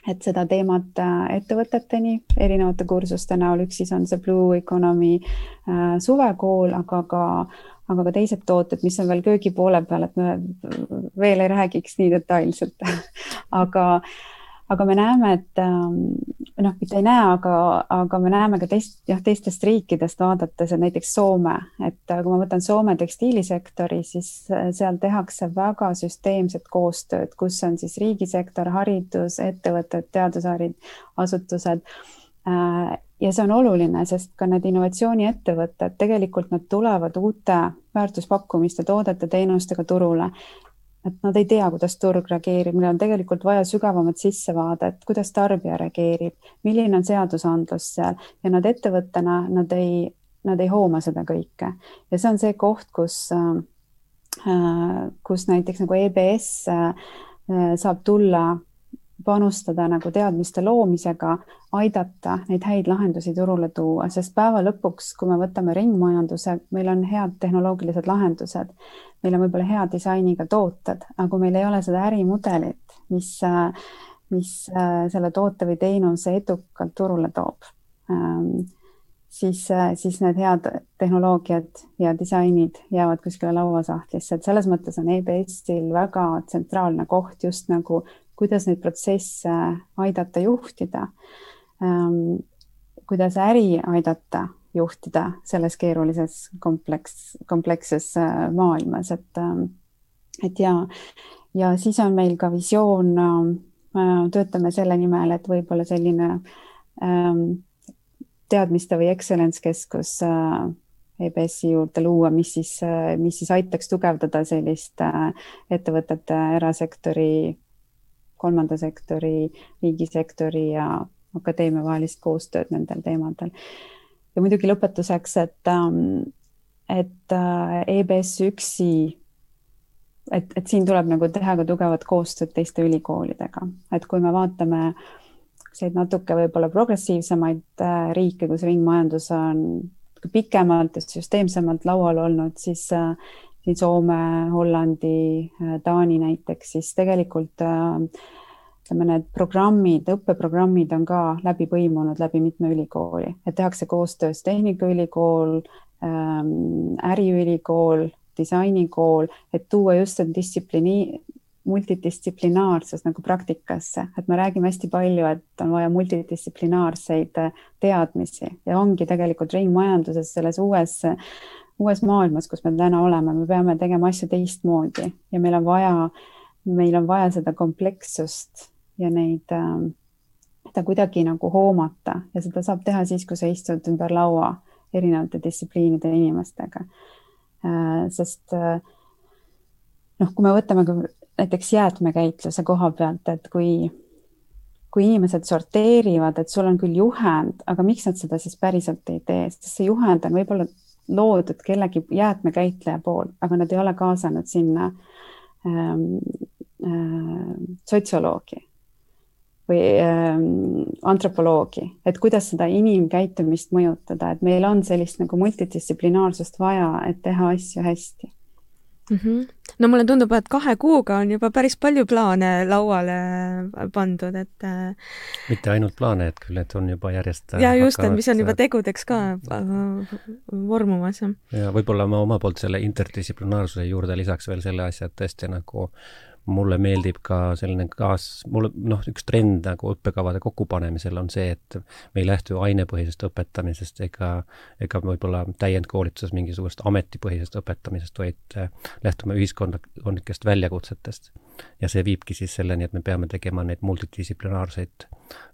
et seda teemat äh, ettevõteteni erinevate kursuste näol, üks siis on see Blue Economy äh, suvekool, aga ka, aga ka teised tooted, mis on veel köögi poole peal, et me veel ei räägiks nii detailselt. Aga aga me näeme, et ähm, noh, mitte ei näe, aga, aga me näeme ka teist, jah, teistest riikidest vaadates, et näiteks Soome, et äh, kui ma võtan Soome tekstiilisektori, siis äh, seal tehakse väga süsteemset koostööd, kus on siis riigisektor, haridus, ettevõtted, teadusasutused äh, ja see on oluline, sest ka need innovatsiooniettevõtted, tegelikult nad tulevad uute väärtuspakkumiste, toodete, teenustega turule. Et nad ei tea, kuidas turg reageerib, neil on tegelikult vaja sügavamat sissevaadet, kuidas tarbija reageerib, milline on seadusandlus seal. Ja nad ettevõttena, nad ei, nad ei hooma seda kõike. Ja see on see koht, kus, äh, kus näiteks nagu EBS äh, saab tulla panustada nagu teadmiste loomisega, aidata neid häid lahendusi turule tuua, sest päeva lõpuks, kui me võtame ringmajanduse, meil on head tehnoloogilised lahendused, meil on võib-olla hea disainiga tooted, aga kui meil ei ole seda ärimudelit, mis, mis selle toote või teenuse edukalt turule toob, ähm, siis, siis need head tehnoloogiad ja disainid jäävad kuskile lauasahtlisse, et selles mõttes on EBS-il väga tsentraalne koht just nagu kuidas neid protsesse aidata juhtida, ähm, kuidas äri aidata juhtida selles keerulises kompleks, kompleksses äh, maailmas, et, ähm, et ja, ja siis on meil ka visioon, äh, töötame selle nimel, et võib-olla selline ähm, teadmiste või excellence keskus äh, EBS-i juurde luua, mis siis, mis siis aitaks tugevdada sellist ettevõtete, erasektori kolmanda sektori, riigisektori ja akadeemia vahelist koostööd nendel teemadel. ja muidugi lõpetuseks, et, ähm, et äh, EBS üksi, et, et siin tuleb nagu teha ka tugevat koostööd teiste ülikoolidega, et kui me vaatame selliseid natuke võib-olla progressiivsemaid äh, riike, kus ringmajandus on pikemalt ja süsteemsemalt laual olnud, siis äh, siin Soome, Hollandi, äh, Taani näiteks, siis tegelikult äh, ütleme, need programmid, õppeprogrammid on ka läbi põimunud läbi mitme ülikooli, et tehakse koostöös Tehnikaülikool, ähm, äriülikool, disainikool, et tuua just see distsipliini, multidistsiplinaarsus nagu praktikasse, et me räägime hästi palju, et on vaja multidistsiplinaarseid äh, teadmisi ja ongi tegelikult ringmajanduses selles uues uues maailmas, kus me täna oleme, me peame tegema asju teistmoodi ja meil on vaja, meil on vaja seda komplekssust ja neid äh,, seda kuidagi nagu hoomata ja seda saab teha siis, kui sa istud ümber laua erinevate distsipliinide inimestega äh,. sest äh, noh, kui me võtame ka näiteks jäätmekäitluse koha pealt, et kui, kui inimesed sorteerivad, et sul on küll juhend, aga miks nad seda siis päriselt ei tee, sest see juhend on võib-olla loodud kellegi jäätmekäitleja poolt, aga nad ei ole kaasanud sinna ähm, äh, sotsioloogi või ähm, antropoloogi, et kuidas seda inimkäitumist mõjutada, et meil on sellist nagu multidistsiplinaarsust vaja, et teha asju hästi mm. -hmm. No mulle tundub, et kahe kuuga on juba päris palju plaane lauale pandud, et äh, mitte ainult plaane, et küll need on juba järjest ja just, et mis on juba tegudeks ka äh, vormumas. ja võib-olla ma oma poolt selle interdistsiplinaarsuse juurde lisaks veel selle asja, et tõesti nagu mulle meeldib ka selline kaas, mulle noh, üks trend nagu õppekavade kokkupanemisel on see, et me ei lähtu ainepõhisest õpetamisest ega, ega võib-olla täiendkoolituses mingisugust ametipõhisest õpetamisest, vaid äh, lähtume ühiskondlikest väljakutsetest. ja see viibki siis selleni, et me peame tegema neid multidistsiplinaarseid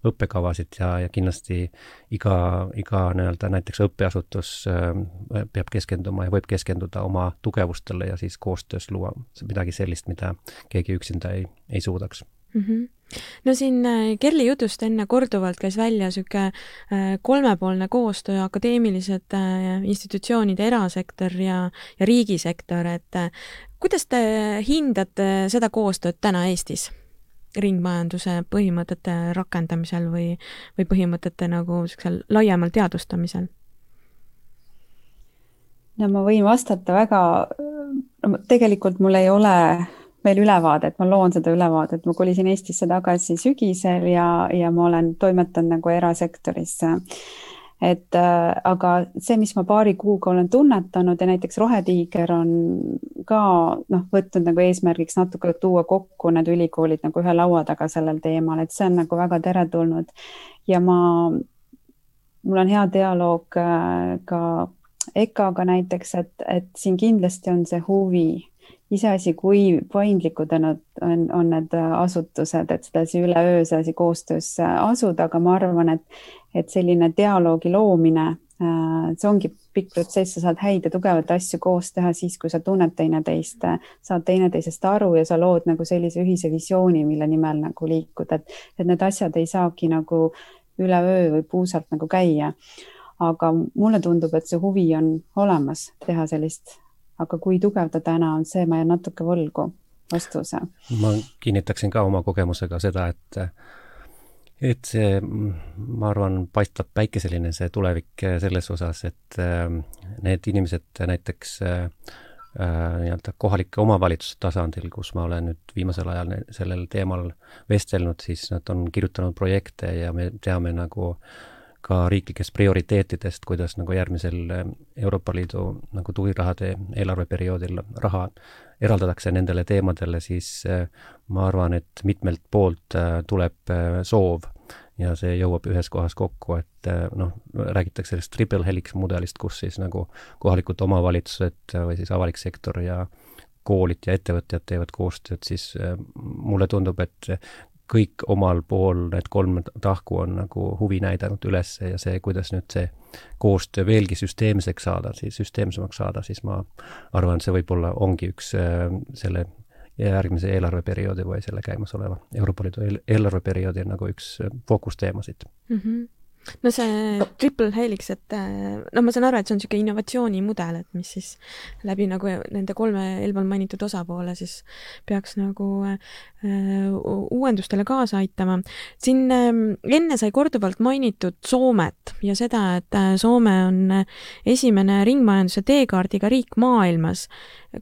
õppekavasid ja, ja kindlasti iga, iga nii-öelda näiteks õppeasutus äh, peab keskenduma ja võib keskenduda oma tugevustele ja siis koostöös luua midagi sellist, mida keegi üksinda ei, ei suudaks mm. -hmm no siin äh, Kerli jutust enne korduvalt käis välja niisugune äh, kolmepoolne koostöö, akadeemilised äh, institutsioonid, erasektor ja, ja riigisektor, et kuidas te hindate seda koostööd täna Eestis? ringmajanduse põhimõtete rakendamisel või, või põhimõtete nagu niisugusel laiemal teadvustamisel? no ma võin vastata väga, no tegelikult mul ei ole veel ülevaadet, ma loon seda ülevaadet, ma kolisin Eestisse tagasi sügisel ja, ja ma olen toimetanud nagu erasektoris. et äh, aga see, mis ma paari kuuga olen tunnetanud ja näiteks Rohetiiger on ka noh, võtnud nagu eesmärgiks natuke tuua kokku need ülikoolid nagu ühe laua taga sellel teemal, et see on nagu väga teretulnud ja ma, mul on hea dialoog äh, ka EKA-ga näiteks, et, et siin kindlasti on see huvi iseasi, kui paindlikud on, on, on need asutused, et sedasi üleöö sedasi koostöösse asuda, aga ma arvan, et, et selline dialoogi loomine, äh, see ongi pikk protsess, sa saad häid ja tugevaid asju koos teha siis, kui sa tunned teineteist, saad teineteisest aru ja sa lood nagu sellise ühise visiooni, mille nimel nagu liikuda, et, et need asjad ei saagi nagu üleöö või puusalt nagu käia. aga mulle tundub, et see huvi on olemas teha sellist aga kui tugev ta täna on, see ma jään natuke võlgu vastuse. ma kinnitaksin ka oma kogemusega seda, et et see, ma arvan, paistab päikeseline see tulevik selles osas, et äh, need inimesed näiteks äh, äh, nii-öelda kohalike omavalitsuste tasandil, kus ma olen nüüd viimasel ajal sellel teemal vestelnud, siis nad on kirjutanud projekte ja me teame nagu ka riiklikest prioriteetidest, kuidas nagu järgmisel Euroopa Liidu nagu tugirahade eelarveperioodil raha eraldatakse nendele teemadele, siis äh, ma arvan, et mitmelt poolt äh, tuleb äh, soov ja see jõuab ühes kohas kokku, et noh, räägitakse sellest triple helix mudelist, kus siis nagu kohalikud omavalitsused või siis avalik sektor ja koolid ja ettevõtjad teevad koostööd, siis mulle tundub, et kõik omal pool, need kolm tahku on nagu huvi näidanud üles ja see, kuidas nüüd see koostöö veelgi süsteemseks saada, siis süsteemsemaks saada, siis ma arvan, see võib-olla ongi üks äh, selle järgmise eelarveperioodi või selle käimasoleva Euroopa Liidu eelarveperioodi nagu üks äh, fookusteemasid mm. -hmm no see triple helix, et äh, no ma saan aru, et see on niisugune innovatsioonimudel, et mis siis läbi nagu nende kolme eelpool mainitud osapoole siis peaks nagu äh, uuendustele kaasa aitama. siin äh, enne sai korduvalt mainitud Soomet ja seda, et äh, Soome on esimene ringmajanduse teekaardiga riik maailmas.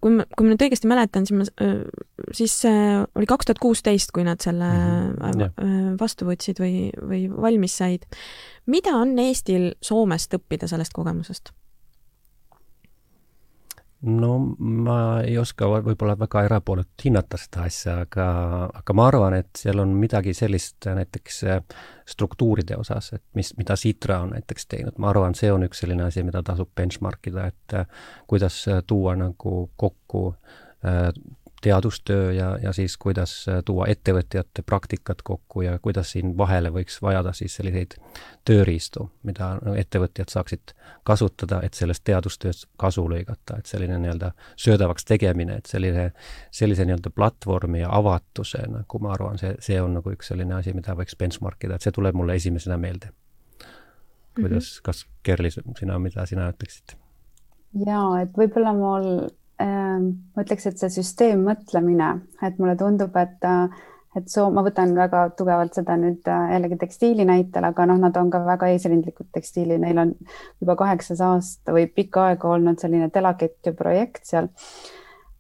Kui ma, kui ma nüüd õigesti mäletan, siis ma siis äh, oli kaks tuhat kuusteist, kui nad selle mm -hmm. vastu võtsid või, või valmis said mida on Eestil Soomest õppida sellest kogemusest? No ma ei oska võib-olla väga erapooletult hinnata seda asja, aga, aga ma arvan, et seal on midagi sellist näiteks äh, struktuuride osas, et mis, mida Citra on näiteks teinud, ma arvan, see on üks selline asi, mida tasub benchmark ida, et äh, kuidas äh, tuua nagu kokku teadustöö ja, ja siis kuidas äh, tuua ettevõtjate praktikat kokku ja kuidas siin vahele võiks vajada siis selliseid tööriistu, mida ettevõtjad saaksid kasutada, et sellest teadustööst kasu lõigata, et selline nii-öelda söödavaks tegemine, et selline, sellise nii-öelda platvormi ja avatuse, nagu ma arvan, see, see on nagu üks selline asi, mida võiks benchmark ida, et see tuleb mulle esimesena meelde. kuidas mm, -hmm. kas Kerli, sina, mida sina ütleksid? jaa, et võib-olla mul ma ütleks, et see süsteemmõtlemine, et mulle tundub, et, et soo-, ma võtan väga tugevalt seda nüüd äh, jällegi tekstiili näitel, aga noh, nad on ka väga eesrindlikud tekstiili, neil on juba kaheksas aasta või pikka aega olnud selline telakett ja projekt seal.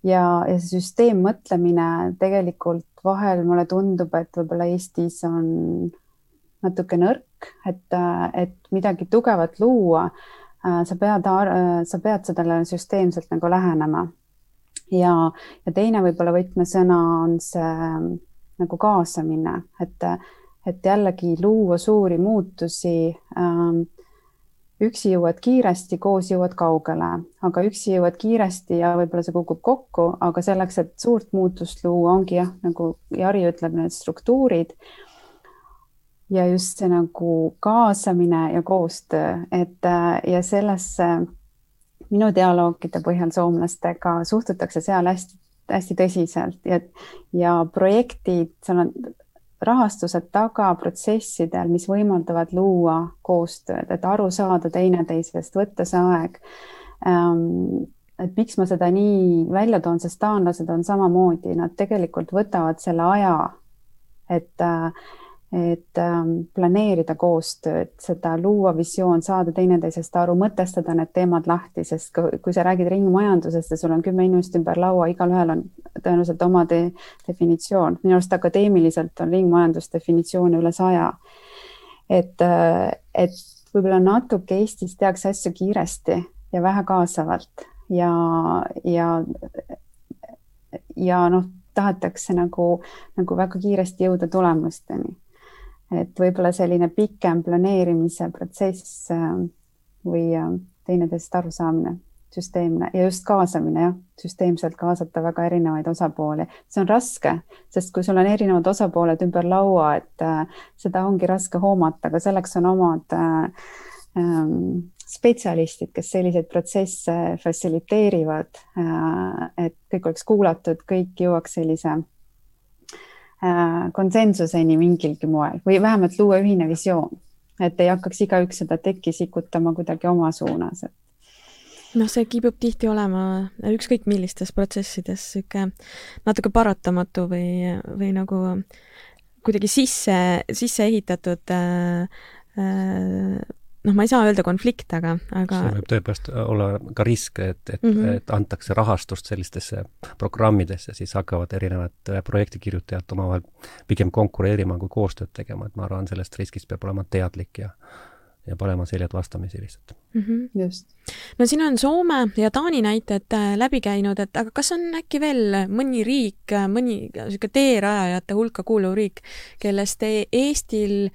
ja, ja see süsteemmõtlemine tegelikult vahel mulle tundub, et võib-olla Eestis on natuke nõrk, et, et midagi tugevat luua Äh, sa pead, äh, sa pead sellele süsteemselt nagu lähenema. ja, ja teine võib-olla võtmesõna on see ähm, nagu kaasamine, et, et jällegi luua suuri muutusi ähm, üksi jõuad kiiresti, koos jõuad kaugele, aga üksi jõuad kiiresti ja võib-olla see kukub kokku, aga selleks, et suurt muutust luua, ongi jah, nagu Jari ütleb, need struktuurid ja just see nagu kaasamine ja koostöö, et äh, ja sellesse minu dialoogide põhjal soomlastega suhtutakse seal hästi, hästi tõsiselt ja, ja projektid, seal on rahastused taga protsessidel, mis võimaldavad luua koostööd, et aru saada teineteisest, võtta see aeg. Ähm, et miks ma seda nii välja toon, sest taanlased on samamoodi, nad tegelikult võtavad selle aja, et äh, et ähm, planeerida koostööd, seda luua visioon, saada teineteisest aru, mõtestada need teemad lahti, sest kui sa räägid ringmajandusest ja sul on kümme inimest ümber laua, igalühel on tõenäoliselt oma de definitsioon. minu arust akadeemiliselt on ringmajandus definitsioone üle saja. et, äh, et võib-olla natuke Eestis tehakse asju kiiresti ja vähe kaasavalt ja, ja, ja noh, tahetakse nagu, nagu väga kiiresti jõuda tulemusteni et võib-olla selline pikem planeerimise protsess äh, või äh, teineteisest arusaamine, süsteemne ja just kaasamine jah, süsteemselt kaasata väga erinevaid osapooli. see on raske, sest kui sul on erinevad osapooled ümber laua, et äh, seda ongi raske hoomata, aga selleks on omad äh, ähm, spetsialistid, kes selliseid protsesse fassiliteerivad äh,, et kõik oleks kuulatud, kõik jõuaks sellise Äh, konsensuseni mingilgi moel või vähemalt luua ühine visioon, et ei hakkaks igaüks seda tekki sikutama kuidagi oma suunas, et noh, see kipub tihti olema ükskõik millistes protsessides niisugune natuke paratamatu või, või nagu kuidagi sisse, sisse ehitatud äh, äh, noh, ma ei saa öelda konflikt, aga, aga see võib tõepoolest olla ka risk, et, et mm, -hmm. et antakse rahastust sellistesse programmidesse, siis hakkavad erinevad äh, projektikirjutajad omavahel pigem konkureerima kui koostööd tegema, et ma arvan, sellest riskist peab olema teadlik ja ja panema seljad vastamisi lihtsalt mm. -hmm. just. no siin on Soome ja Taani näited äh, läbi käinud, et aga kas on äkki veel mõni riik, mõni niisugune teerajajate hulka kuuluv riik, kellest e-, Eestil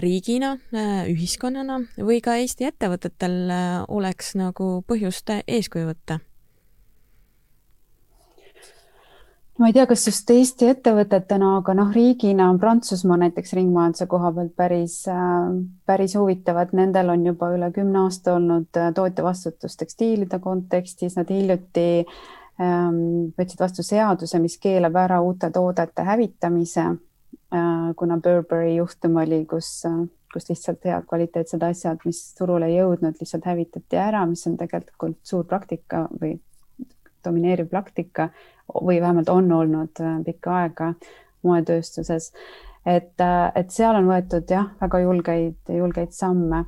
riigina, äh, ühiskonnana või ka Eesti ettevõtetel äh, oleks nagu põhjust eeskuju võtta? ma ei tea, kas just Eesti ettevõtetena, aga noh, riigina on Prantsusmaa näiteks ringmajanduse koha pealt päris, äh, päris huvitav, et nendel on juba üle kümne aasta olnud tootjavastutus tekstiilide kontekstis, nad hiljuti ähm, võtsid vastu seaduse, mis keelab ära uute toodete hävitamise. Äh, kuna Burberry juhtum oli, kus, äh, kus lihtsalt head kvaliteetsed asjad, mis turule ei jõudnud, lihtsalt hävitati ära, mis on tegelikult suur praktika või domineeriv praktika või vähemalt on olnud äh, pikka aega moetööstuses. et, et seal on võetud jah, väga julgeid, julgeid samme,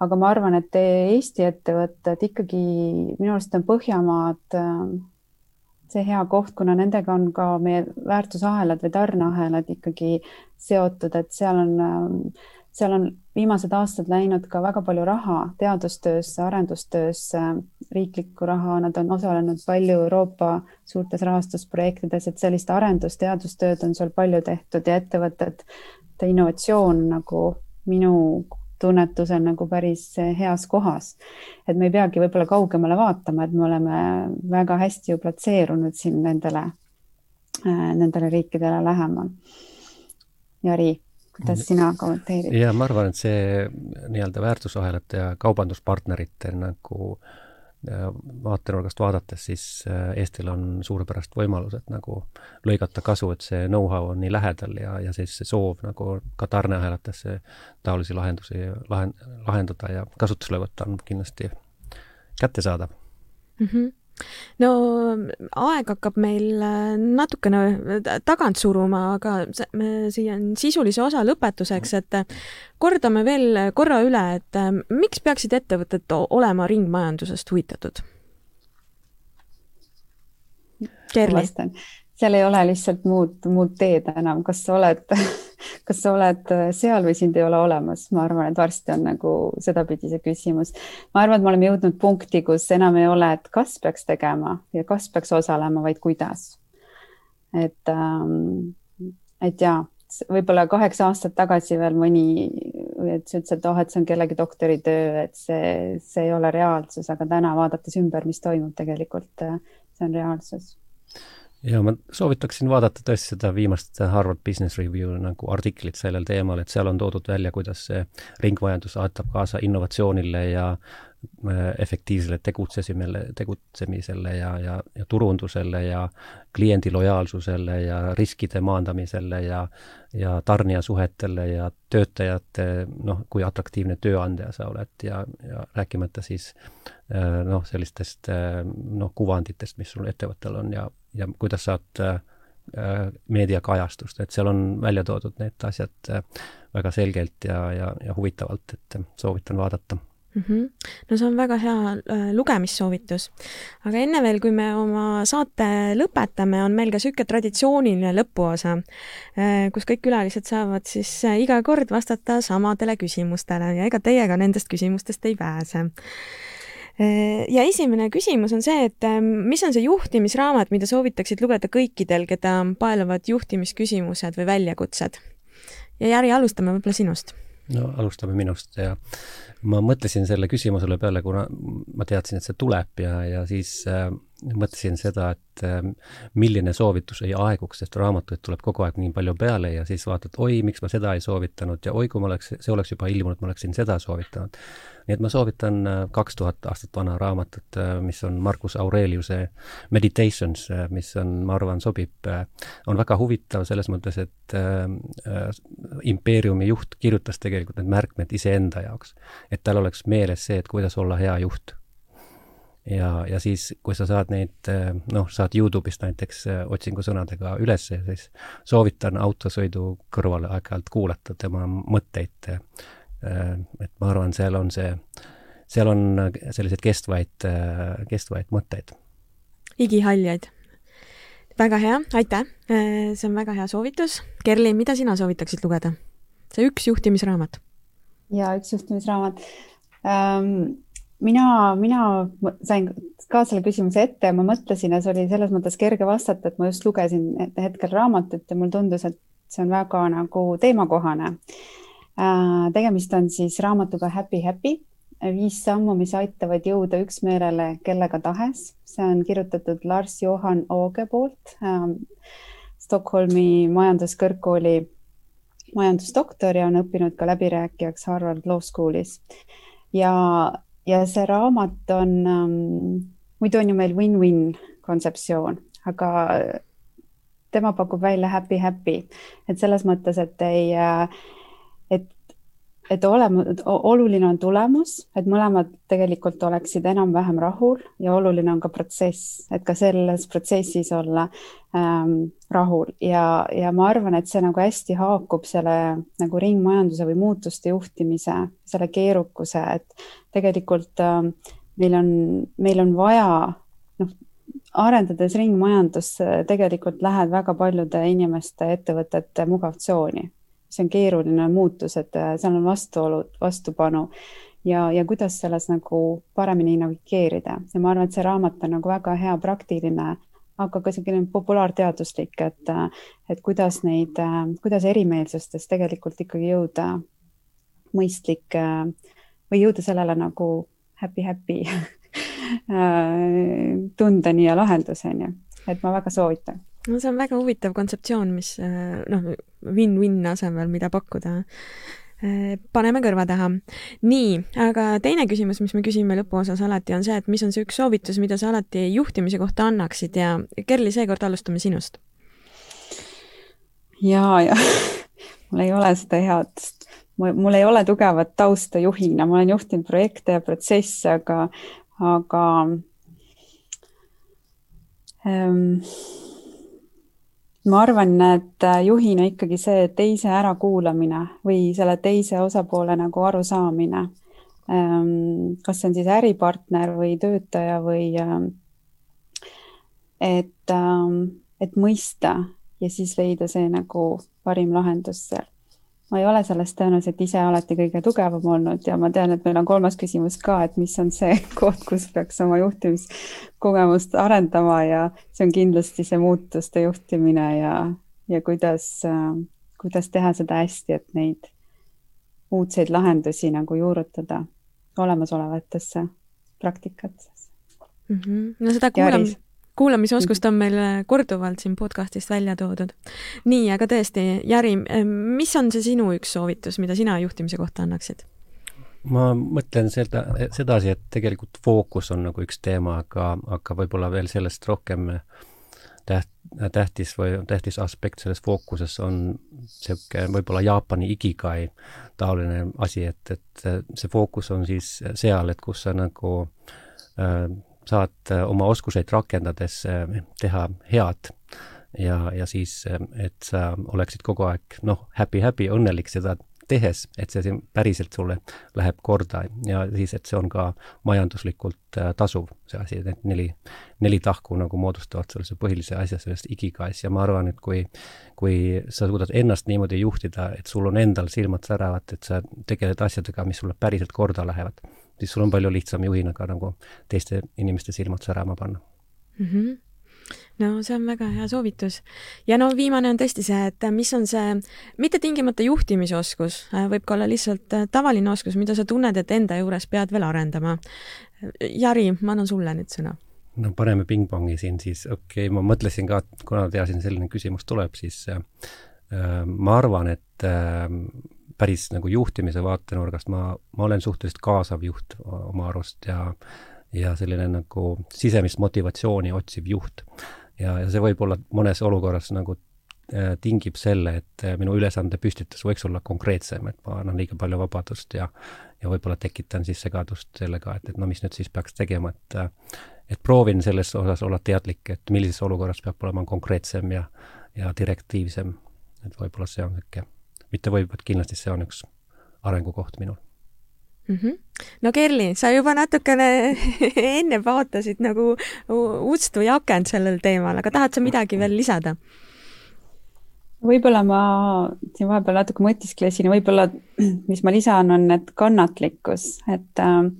aga ma arvan, et Eesti ettevõtted ikkagi minu arust on Põhjamaad see hea koht, kuna nendega on ka meie väärtusahelad või tarneahelad ikkagi seotud, et seal on, seal on viimased aastad läinud ka väga palju raha teadustöösse, arendustöösse, riiklikku raha, nad on osalenud palju Euroopa suurtes rahastusprojektides, et sellist arendus, teadustööd on seal palju tehtud ja ettevõtted, innovatsioon nagu minu tunnetusel nagu päris heas kohas. et me ei peagi võib-olla kaugemale vaatama, et me oleme väga hästi ju platseerunud siin nendele, äh, nendele riikidele lähemal. Jari, kuidas sina kommenteerid? ja ma arvan, et see nii-öelda väärtusahelate ja kaubanduspartnerite nagu äh, vaatenurgast vaadates, siis äh, Eestil on suurepärased võimalused nagu lõigata kasu, et see know-how on nii lähedal ja, ja siis see soov nagu ka tarneahelatesse taolisi lahendusi lahen-, lahendada ja kasutusele võtta on kindlasti kättesaadav mm. -hmm no aeg hakkab meil äh, natukene äh, tagant suruma, aga siia on sisulise osa lõpetuseks, et äh, kordame veel korra üle, et miks peaksid ettevõtted olema ringmajandusest huvitatud? Kerli seal ei ole lihtsalt muud, muud teed enam, kas sa oled, kas sa oled seal või sind ei ole olemas, ma arvan, et varsti on nagu sedapidi see küsimus. ma arvan, et me oleme jõudnud punkti, kus enam ei ole, et kas peaks tegema ja kas peaks osalema, vaid kuidas. et ähm,, et ja võib-olla kaheksa aastat tagasi veel mõni, et sa ütlesid, et oh, et see on kellegi doktoritöö, et see, see ei ole reaalsus, aga täna vaadates ümber, mis toimub tegelikult, see on reaalsus ja ma soovitaksin vaadata tõesti seda viimast Harvard Business Review nagu artiklit sellel teemal, et seal on toodud välja, kuidas see ringmajandus aitab kaasa innovatsioonile ja äh, efektiivsele tegutsesimele, tegutsemisele ja, ja, ja turundusele ja kliendi lojaalsusele ja riskide maandamisele ja ja tarnijasuhetele ja töötajate noh, kui atraktiivne tööandja sa oled ja, ja rääkimata siis äh, noh, sellistest äh, noh, kuvanditest, mis sul ettevõttel on ja ja kuidas saad äh, meediakajastust, et seal on välja toodud need asjad äh, väga selgelt ja, ja, ja huvitavalt, et soovitan vaadata mm. -hmm. no see on väga hea äh, lugemissoovitus. aga enne veel, kui me oma saate lõpetame, on meil ka niisugune traditsiooniline lõpuosa, kus kõik külalised saavad siis iga kord vastata samadele küsimustele ja ega teie ka nendest küsimustest ei pääse ja esimene küsimus on see, et ähm, mis on see juhtimisraamat, mida soovitaksid lugeda kõikidel, keda paeluvad juhtimisküsimused või väljakutsed? ja Jari, alustame võib-olla sinust. no alustame minust ja ma mõtlesin selle küsimusele peale, kuna ma teadsin, et see tuleb ja, ja siis äh, mõtlesin seda, et äh, milline soovitus ei aeguks, sest raamatuid tuleb kogu aeg nii palju peale ja siis vaatad, oi, miks ma seda ei soovitanud ja oi, kui ma oleks, see oleks juba ilmunud, ma oleksin seda soovitanud nii et ma soovitan äh, kaks tuhat aastat vana raamatut, äh, mis on Marcus Aureliuse Meditations, äh, mis on, ma arvan, sobib, on väga huvitav selles mõttes, et äh, impeeriumi juht kirjutas tegelikult need märkmed iseenda jaoks. et tal oleks meeles see, et kuidas olla hea juht ja, ja siis, kui sa saad neid noh, saad Youtube'ist näiteks otsingusõnadega üles, siis soovitan autosõidu kõrvale aeg-ajalt kuulata tema mõtteid. et ma arvan, seal on see, seal on selliseid kestvaid, kestvaid mõtteid. igihaljaid väga hea, aitäh, see on väga hea soovitus. Kerli, mida sina soovitaksid lugeda? see üks juhtimisraamat. ja üks juhtimisraamat ähm,. Mina, mina sain ka selle küsimuse ette ja ma mõtlesin ja see oli selles mõttes kerge vastata, et ma just lugesin hetkel raamatut ja mulle tundus, et see on väga nagu teemakohane äh,. tegemist on siis raamatuga Happy Happy viis sammu, mis aitavad jõuda üksmeelele kellega tahes. see on kirjutatud Lars Johan Ooge poolt ähm,, Stockholmi majanduskõrgkooli majandusdoktor ja on õppinud ka läbirääkijaks Harvard Law Schoolis. ja, ja see raamat on ähm,, muidu on ju meil win-win kontseptsioon, aga tema pakub välja happy-happy, et selles mõttes, et ei äh, et olema, oluline on tulemus, et mõlemad tegelikult oleksid enam-vähem rahul ja oluline on ka protsess, et ka selles protsessis olla ähm, rahul. Ja, ja ma arvan, et see nagu hästi haakub selle nagu ringmajanduse või muutuste juhtimise, selle keerukuse, et tegelikult ähm, meil on, meil on vaja noh, arendades ringmajandust, tegelikult lähed väga paljude inimeste, ettevõtete mugavtsooni see on keeruline muutus, et äh, seal on vastuolud, vastupanu. Ja, ja kuidas selles nagu paremini navigeerida? Ja ma arvan, et see raamat on nagu väga hea praktiline, aga ka selline populaarteaduslik, et, äh, et kuidas neid, äh, kuidas erimeelsustes tegelikult ikkagi jõuda mõistlik või jõuda sellele nagu happy-happy tundeni ja lahenduseni, et ma väga soovitan no see on väga huvitav kontseptsioon, mis noh, win-win asemel, mida pakkuda. paneme kõrva taha. nii, aga teine küsimus, mis me küsime lõpuosas alati, on see, et mis on see üks soovitus, mida sa alati juhtimise kohta annaksid ja Kerli, seekord alustame sinust. ja, ja mul ei ole seda head, mul ei ole tugevat tausta juhina, ma olen juhtinud projekte ja protsesse, aga, aga ähm, ma arvan, et äh, juhina ikkagi see teise ärakuulamine või selle teise osapoole nagu arusaamine. Ähm, kas see on siis äripartner või töötaja või ähm, et, ähm, et mõista ja siis leida see nagu parim lahendus seal ma ei ole selles tõenäoliselt ise alati kõige tugevam olnud ja ma tean, et meil on kolmas küsimus ka, et mis on see koht, kus peaks oma juhtimiskogemust arendama ja see on kindlasti see muutuste juhtimine ja, ja kuidas, kuidas teha seda hästi, et neid uudseid lahendusi nagu juurutada olemasolevatesse praktikatesse mm. -hmm. no seda kuulam-, kuulamisoskust on meil äh, korduvalt siin podcastist välja toodud. nii, aga tõesti, Jari, äh, mis on see sinu üks soovitus, mida sina juhtimise kohta annaksid? ma mõtlen seda, sedasi, et tegelikult fookus on nagu üks teema, aga, aga võib-olla veel sellest rohkem täht-, tähtis või tähtis aspekt selles fookuses on niisugune võib-olla Jaapani ikigai taoline asi, et, et see fookus on siis seal, et kus sa nagu äh, saad äh, oma oskuseid rakendades äh, teha head. Ja, ja siis, äh, et sa oleksid kogu aeg noh, happy-happy, õnnelik seda tehes, et see päriselt sulle läheb korda. Ja siis, et see on ka majanduslikult tasuv, see asi, need neli, neli tahku nagu moodustavad sellise põhilise asja sellest igikais ja ma arvan, et kui, kui sa suudad ennast niimoodi juhtida, et sul on endal silmad säravad, et sa tegeled asjadega, mis sulle päriselt korda lähevad siis sul on palju lihtsam juhina ka nagu teiste inimeste silmad särama panna mm. -hmm no see on väga hea soovitus. ja no viimane on tõesti see, et mis on see, mitte tingimata juhtimisoskus, võib ka olla lihtsalt tavaline oskus, mida sa tunned, et enda juures pead veel arendama. Jari, ma annan sulle nüüd sõna. no paneme pingpongi siin siis, okei okay,, ma mõtlesin ka, et kuna teadsin, selline küsimus tuleb, siis äh, ma arvan, et äh, päris nagu juhtimise vaatenurgast ma, ma olen suhteliselt kaasav juht oma arust ja ja selline nagu sisemist motivatsiooni otsiv juht. ja, ja see võib olla mõnes olukorras nagu äh, tingib selle, et äh, minu ülesande püstitus võiks olla konkreetsem, et ma annan liiga palju vabadust ja ja võib-olla tekitan siis segadust sellega, et, et no mis nüüd siis peaks tegema, et et proovin selles osas olla teadlik, et millises olukorras peab olema konkreetsem ja ja direktiivsem, et võib-olla see on niisugune, mitte võib, vaid kindlasti see on üks arengukoht minul mm. -hmm. no Kerli, sa juba natukene enne vaatasid nagu ust või akent sellel teemal, aga tahad sa midagi veel lisada? võib-olla ma siin vahepeal natuke mõtisklesin võib-olla, mis ma lisan, on need kannatlikkus, et äh,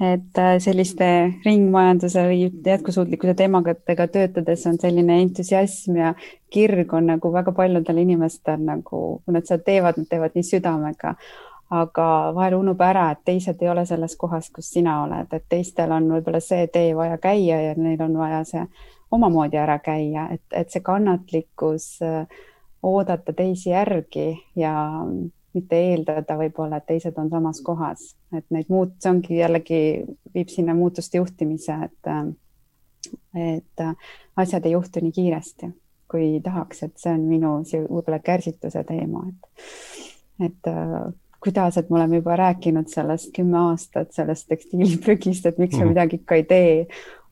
et äh, selliste ringmajanduse või jätkusuutlikkuse teemadega töötades on selline entusiasm ja kirg on nagu väga paljudel inimestel nagu, kui nad seda teevad, nad teevad nii südamega. aga vahel unub ära, et teised ei ole selles kohas, kus sina oled, et teistel on võib-olla see tee vaja käia ja neil on vaja see omamoodi ära käia, et, et see kannatlikkus äh, oodata teisi järgi ja mitte eeldada võib-olla, et teised on samas kohas, et neid muut-, see ongi jällegi, viib sinna muutuste juhtimise, et, et asjad ei juhtu nii kiiresti, kui tahaks, et see on minu võib-olla kärsituse teema, et, et kuidas, et me oleme juba rääkinud sellest kümme aastat, sellest tekstiiliprügist, et miks me -hmm. midagi ikka ei tee.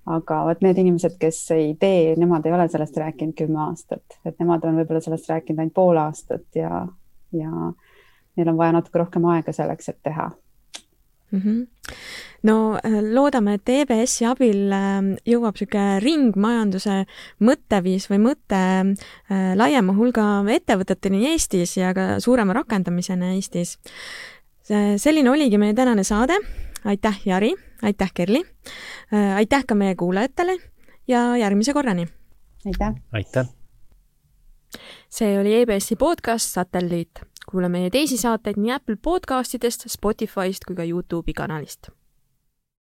aga vot need inimesed, kes ei tee, nemad ei ole sellest rääkinud kümme aastat, et nemad on võib-olla sellest rääkinud ainult pool aastat ja, ja neil on vaja natuke rohkem aega selleks, et teha mm. -hmm. no äh, loodame, et EBS-i abil ähm, jõuab niisugune ringmajanduse mõtteviis või mõte äh, laiema hulga ettevõteteni Eestis ja ka suurema rakendamiseni Eestis. selline oligi meie tänane saade. aitäh, Jari, aitäh, Kerli, äh, aitäh ka meie kuulajatele ja järgmise korrani! aitäh! aitäh! see oli EBS-i podcast Satelliit kuula meie teisi saateid nii Apple podcastidest, Spotify'st kui ka Youtube'i kanalist